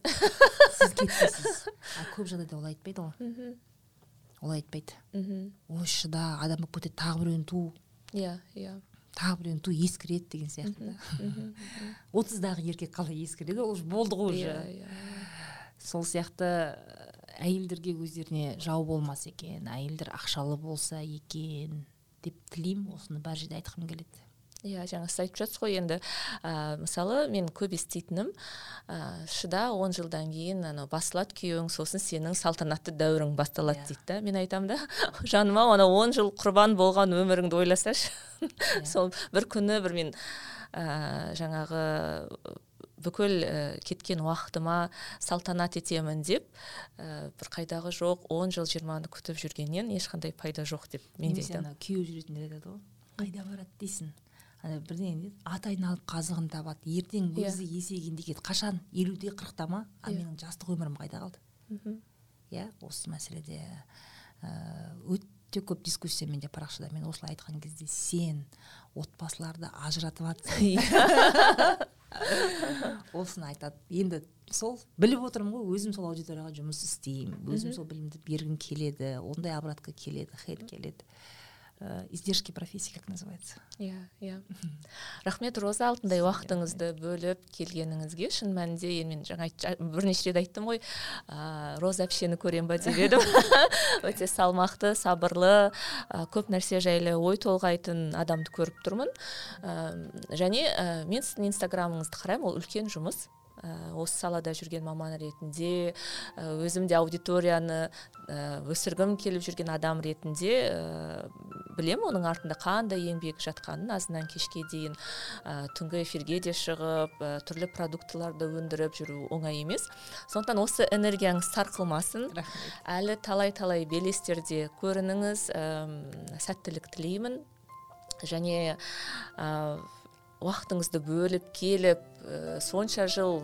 Сіз кет дейсіз. А көп жағдайда ол айтпайды ғой олай айтпайды. Мхм ой шыда адам болып кетеді тағы біреуін ту. Иә иә. Тағы біреуін ту ескіреді деген сияқты. Да отыздағы еркек қалай ескіреді? Ол болды ғой уже. Иә иә. Сол сияқты әйелдерге өздеріне жау болмаса екен әйелдер ақшалы болса екен деп тілеймін. Осыны бар жерде айтқым келеді. Иә жаңа сіз айтып жатсыз ғой енді. Ә, мысалы мен көп еститінім ә, шыда он жылдан кейін анау басылады күйеуің сосын сенің салтанатты дәуірің басталады Иә. дейді да. Мен айтамын да жаным ау анау он жыл құрбан болған өміріңді ойласашы. Сол бір күні бір мен ә, жаңағы бүкіл ә, кеткен уақытыма салтанат етемін деп ә, бір қайдағы жоқ он жыл жиырманы күтіп жүргеннен ешқандай пайда жоқ деп мен де айтамын. ана күйеу жүретіндер айтады ғой. Қайда барады дейсің? Ана бірдеңе дейді. Ат айналып қазығын табады ертең Иә. өзі есейгенде кетеді қашан? Елуде қырықта ма а Иә. менің жастық өмірім қайда қалды? Иә осы мәселеде өте көп дискуссия менде парақшада. Мен осылай айтқан кезде сен отбасыларды ажыратып жатсың осыны айтады. Енді сол біліп отырмын ғой өзім сол аудиторияға жұмыс істеймін. Өзім сол білімді бергім келеді ондай обратка келеді хейт келеді. Ә, издержки профессии как называется. Иә иә. Рахмет роза. Алтындай уақытыңызды бөліп келгеніңізге шын мәнінде енді мен жаңа бірнеше рет айттым ғой. Ә, роза әпшені көрем ба деп едім. Өте салмақты сабырлы ә, көп нәрсе жайлы ой толғайтын адамды көріп тұрмын. Ә, және ә, мен сіздің инстаграмыңызды қараймын ол үлкен жұмыс. Осы салада жүрген маман ретінде ә, өзім де аудиторияны ә, өсіргім келіп жүрген адам ретінде ә, білемін оның артында қандай еңбек жатқанын азынан кешке дейін ә, түнгі эфирге де шығып ә, түрлі продуктыларды өндіріп жүру оңай емес. Сондықтан осы энергияңыз сарқылмасын. Рахмет. Әлі талай талай белестерде көрініңіз. Әм, сәттілік тілеймін. Және ә, уақытыңызды бөліп келіп ә, сонша жыл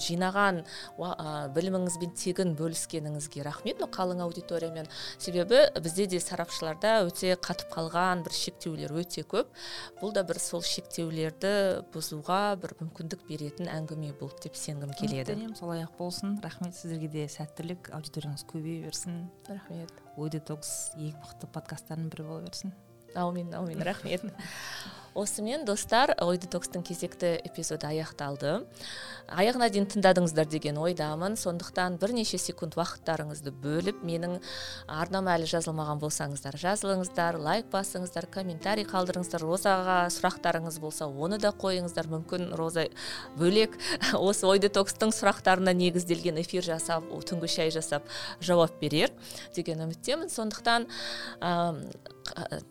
жинаған ә, біліміңізбен тегін бөліскеніңізге рахмет мынау қалың аудиториямен. Себебі бізде де сарапшыларда өте қатып қалған бір шектеулер өте көп. Бұл да бір сол шектеулерді бұзуға бір мүмкіндік беретін әңгіме болды деп сенгім келеді. Үміттенемін солай ақ болсын. Рахмет сіздерге де сәттілік. Аудиторияңыз көбейе берсін. Рахмет. Ой детокс ең мықты подкасттардың бірі бола берсін. Аумин аумин рахмет. осымен достар ой детокстың кезекті эпизоды аяқталды. Аяғына дейін тыңдадыңыздар деген ойдамын. Сондықтан бірнеше секунд уақыттарыңызды бөліп менің арнама әлі жазылмаған болсаңыздар жазылыңыздар лайк басыңыздар комментарий қалдырыңыздар. Розаға сұрақтарыңыз болса оны да қойыңыздар. Мүмкін роза бөлек. Осы ой детокстың сұрақтарына негізделген эфир жасап түнгі шай жасап жауап берер деген үміттемін. Сондықтан қ-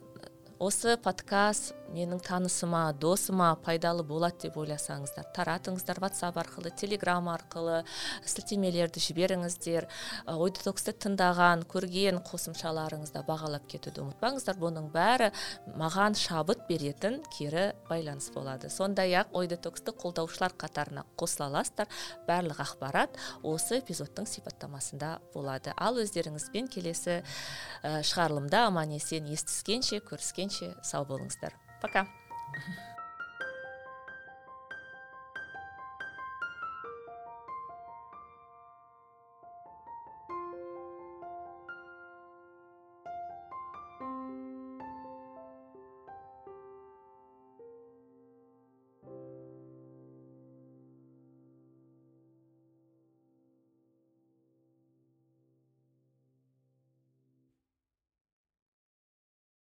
осы подкаст менің танысыма досыма пайдалы болады деп ойласаңыздар таратыңыздар ватсап арқылы телеграм арқылы сілтемелерді жіберіңіздер. Ой детоксты тыңдаған көрген қосымшаларыңызда бағалап кетуді ұмытпаңыздар. Бұның бәрі маған шабыт беретін кері байланыс болады. Сондай ақ ой детоксты қолдаушылар қатарына қосыла аласыздар. Барлық ақпарат осы эпизодтың сипаттамасында болады. Ал өздеріңізбен келесі шығарылымда аман есен естіскенше көріскенше сау болыңыздар. Пока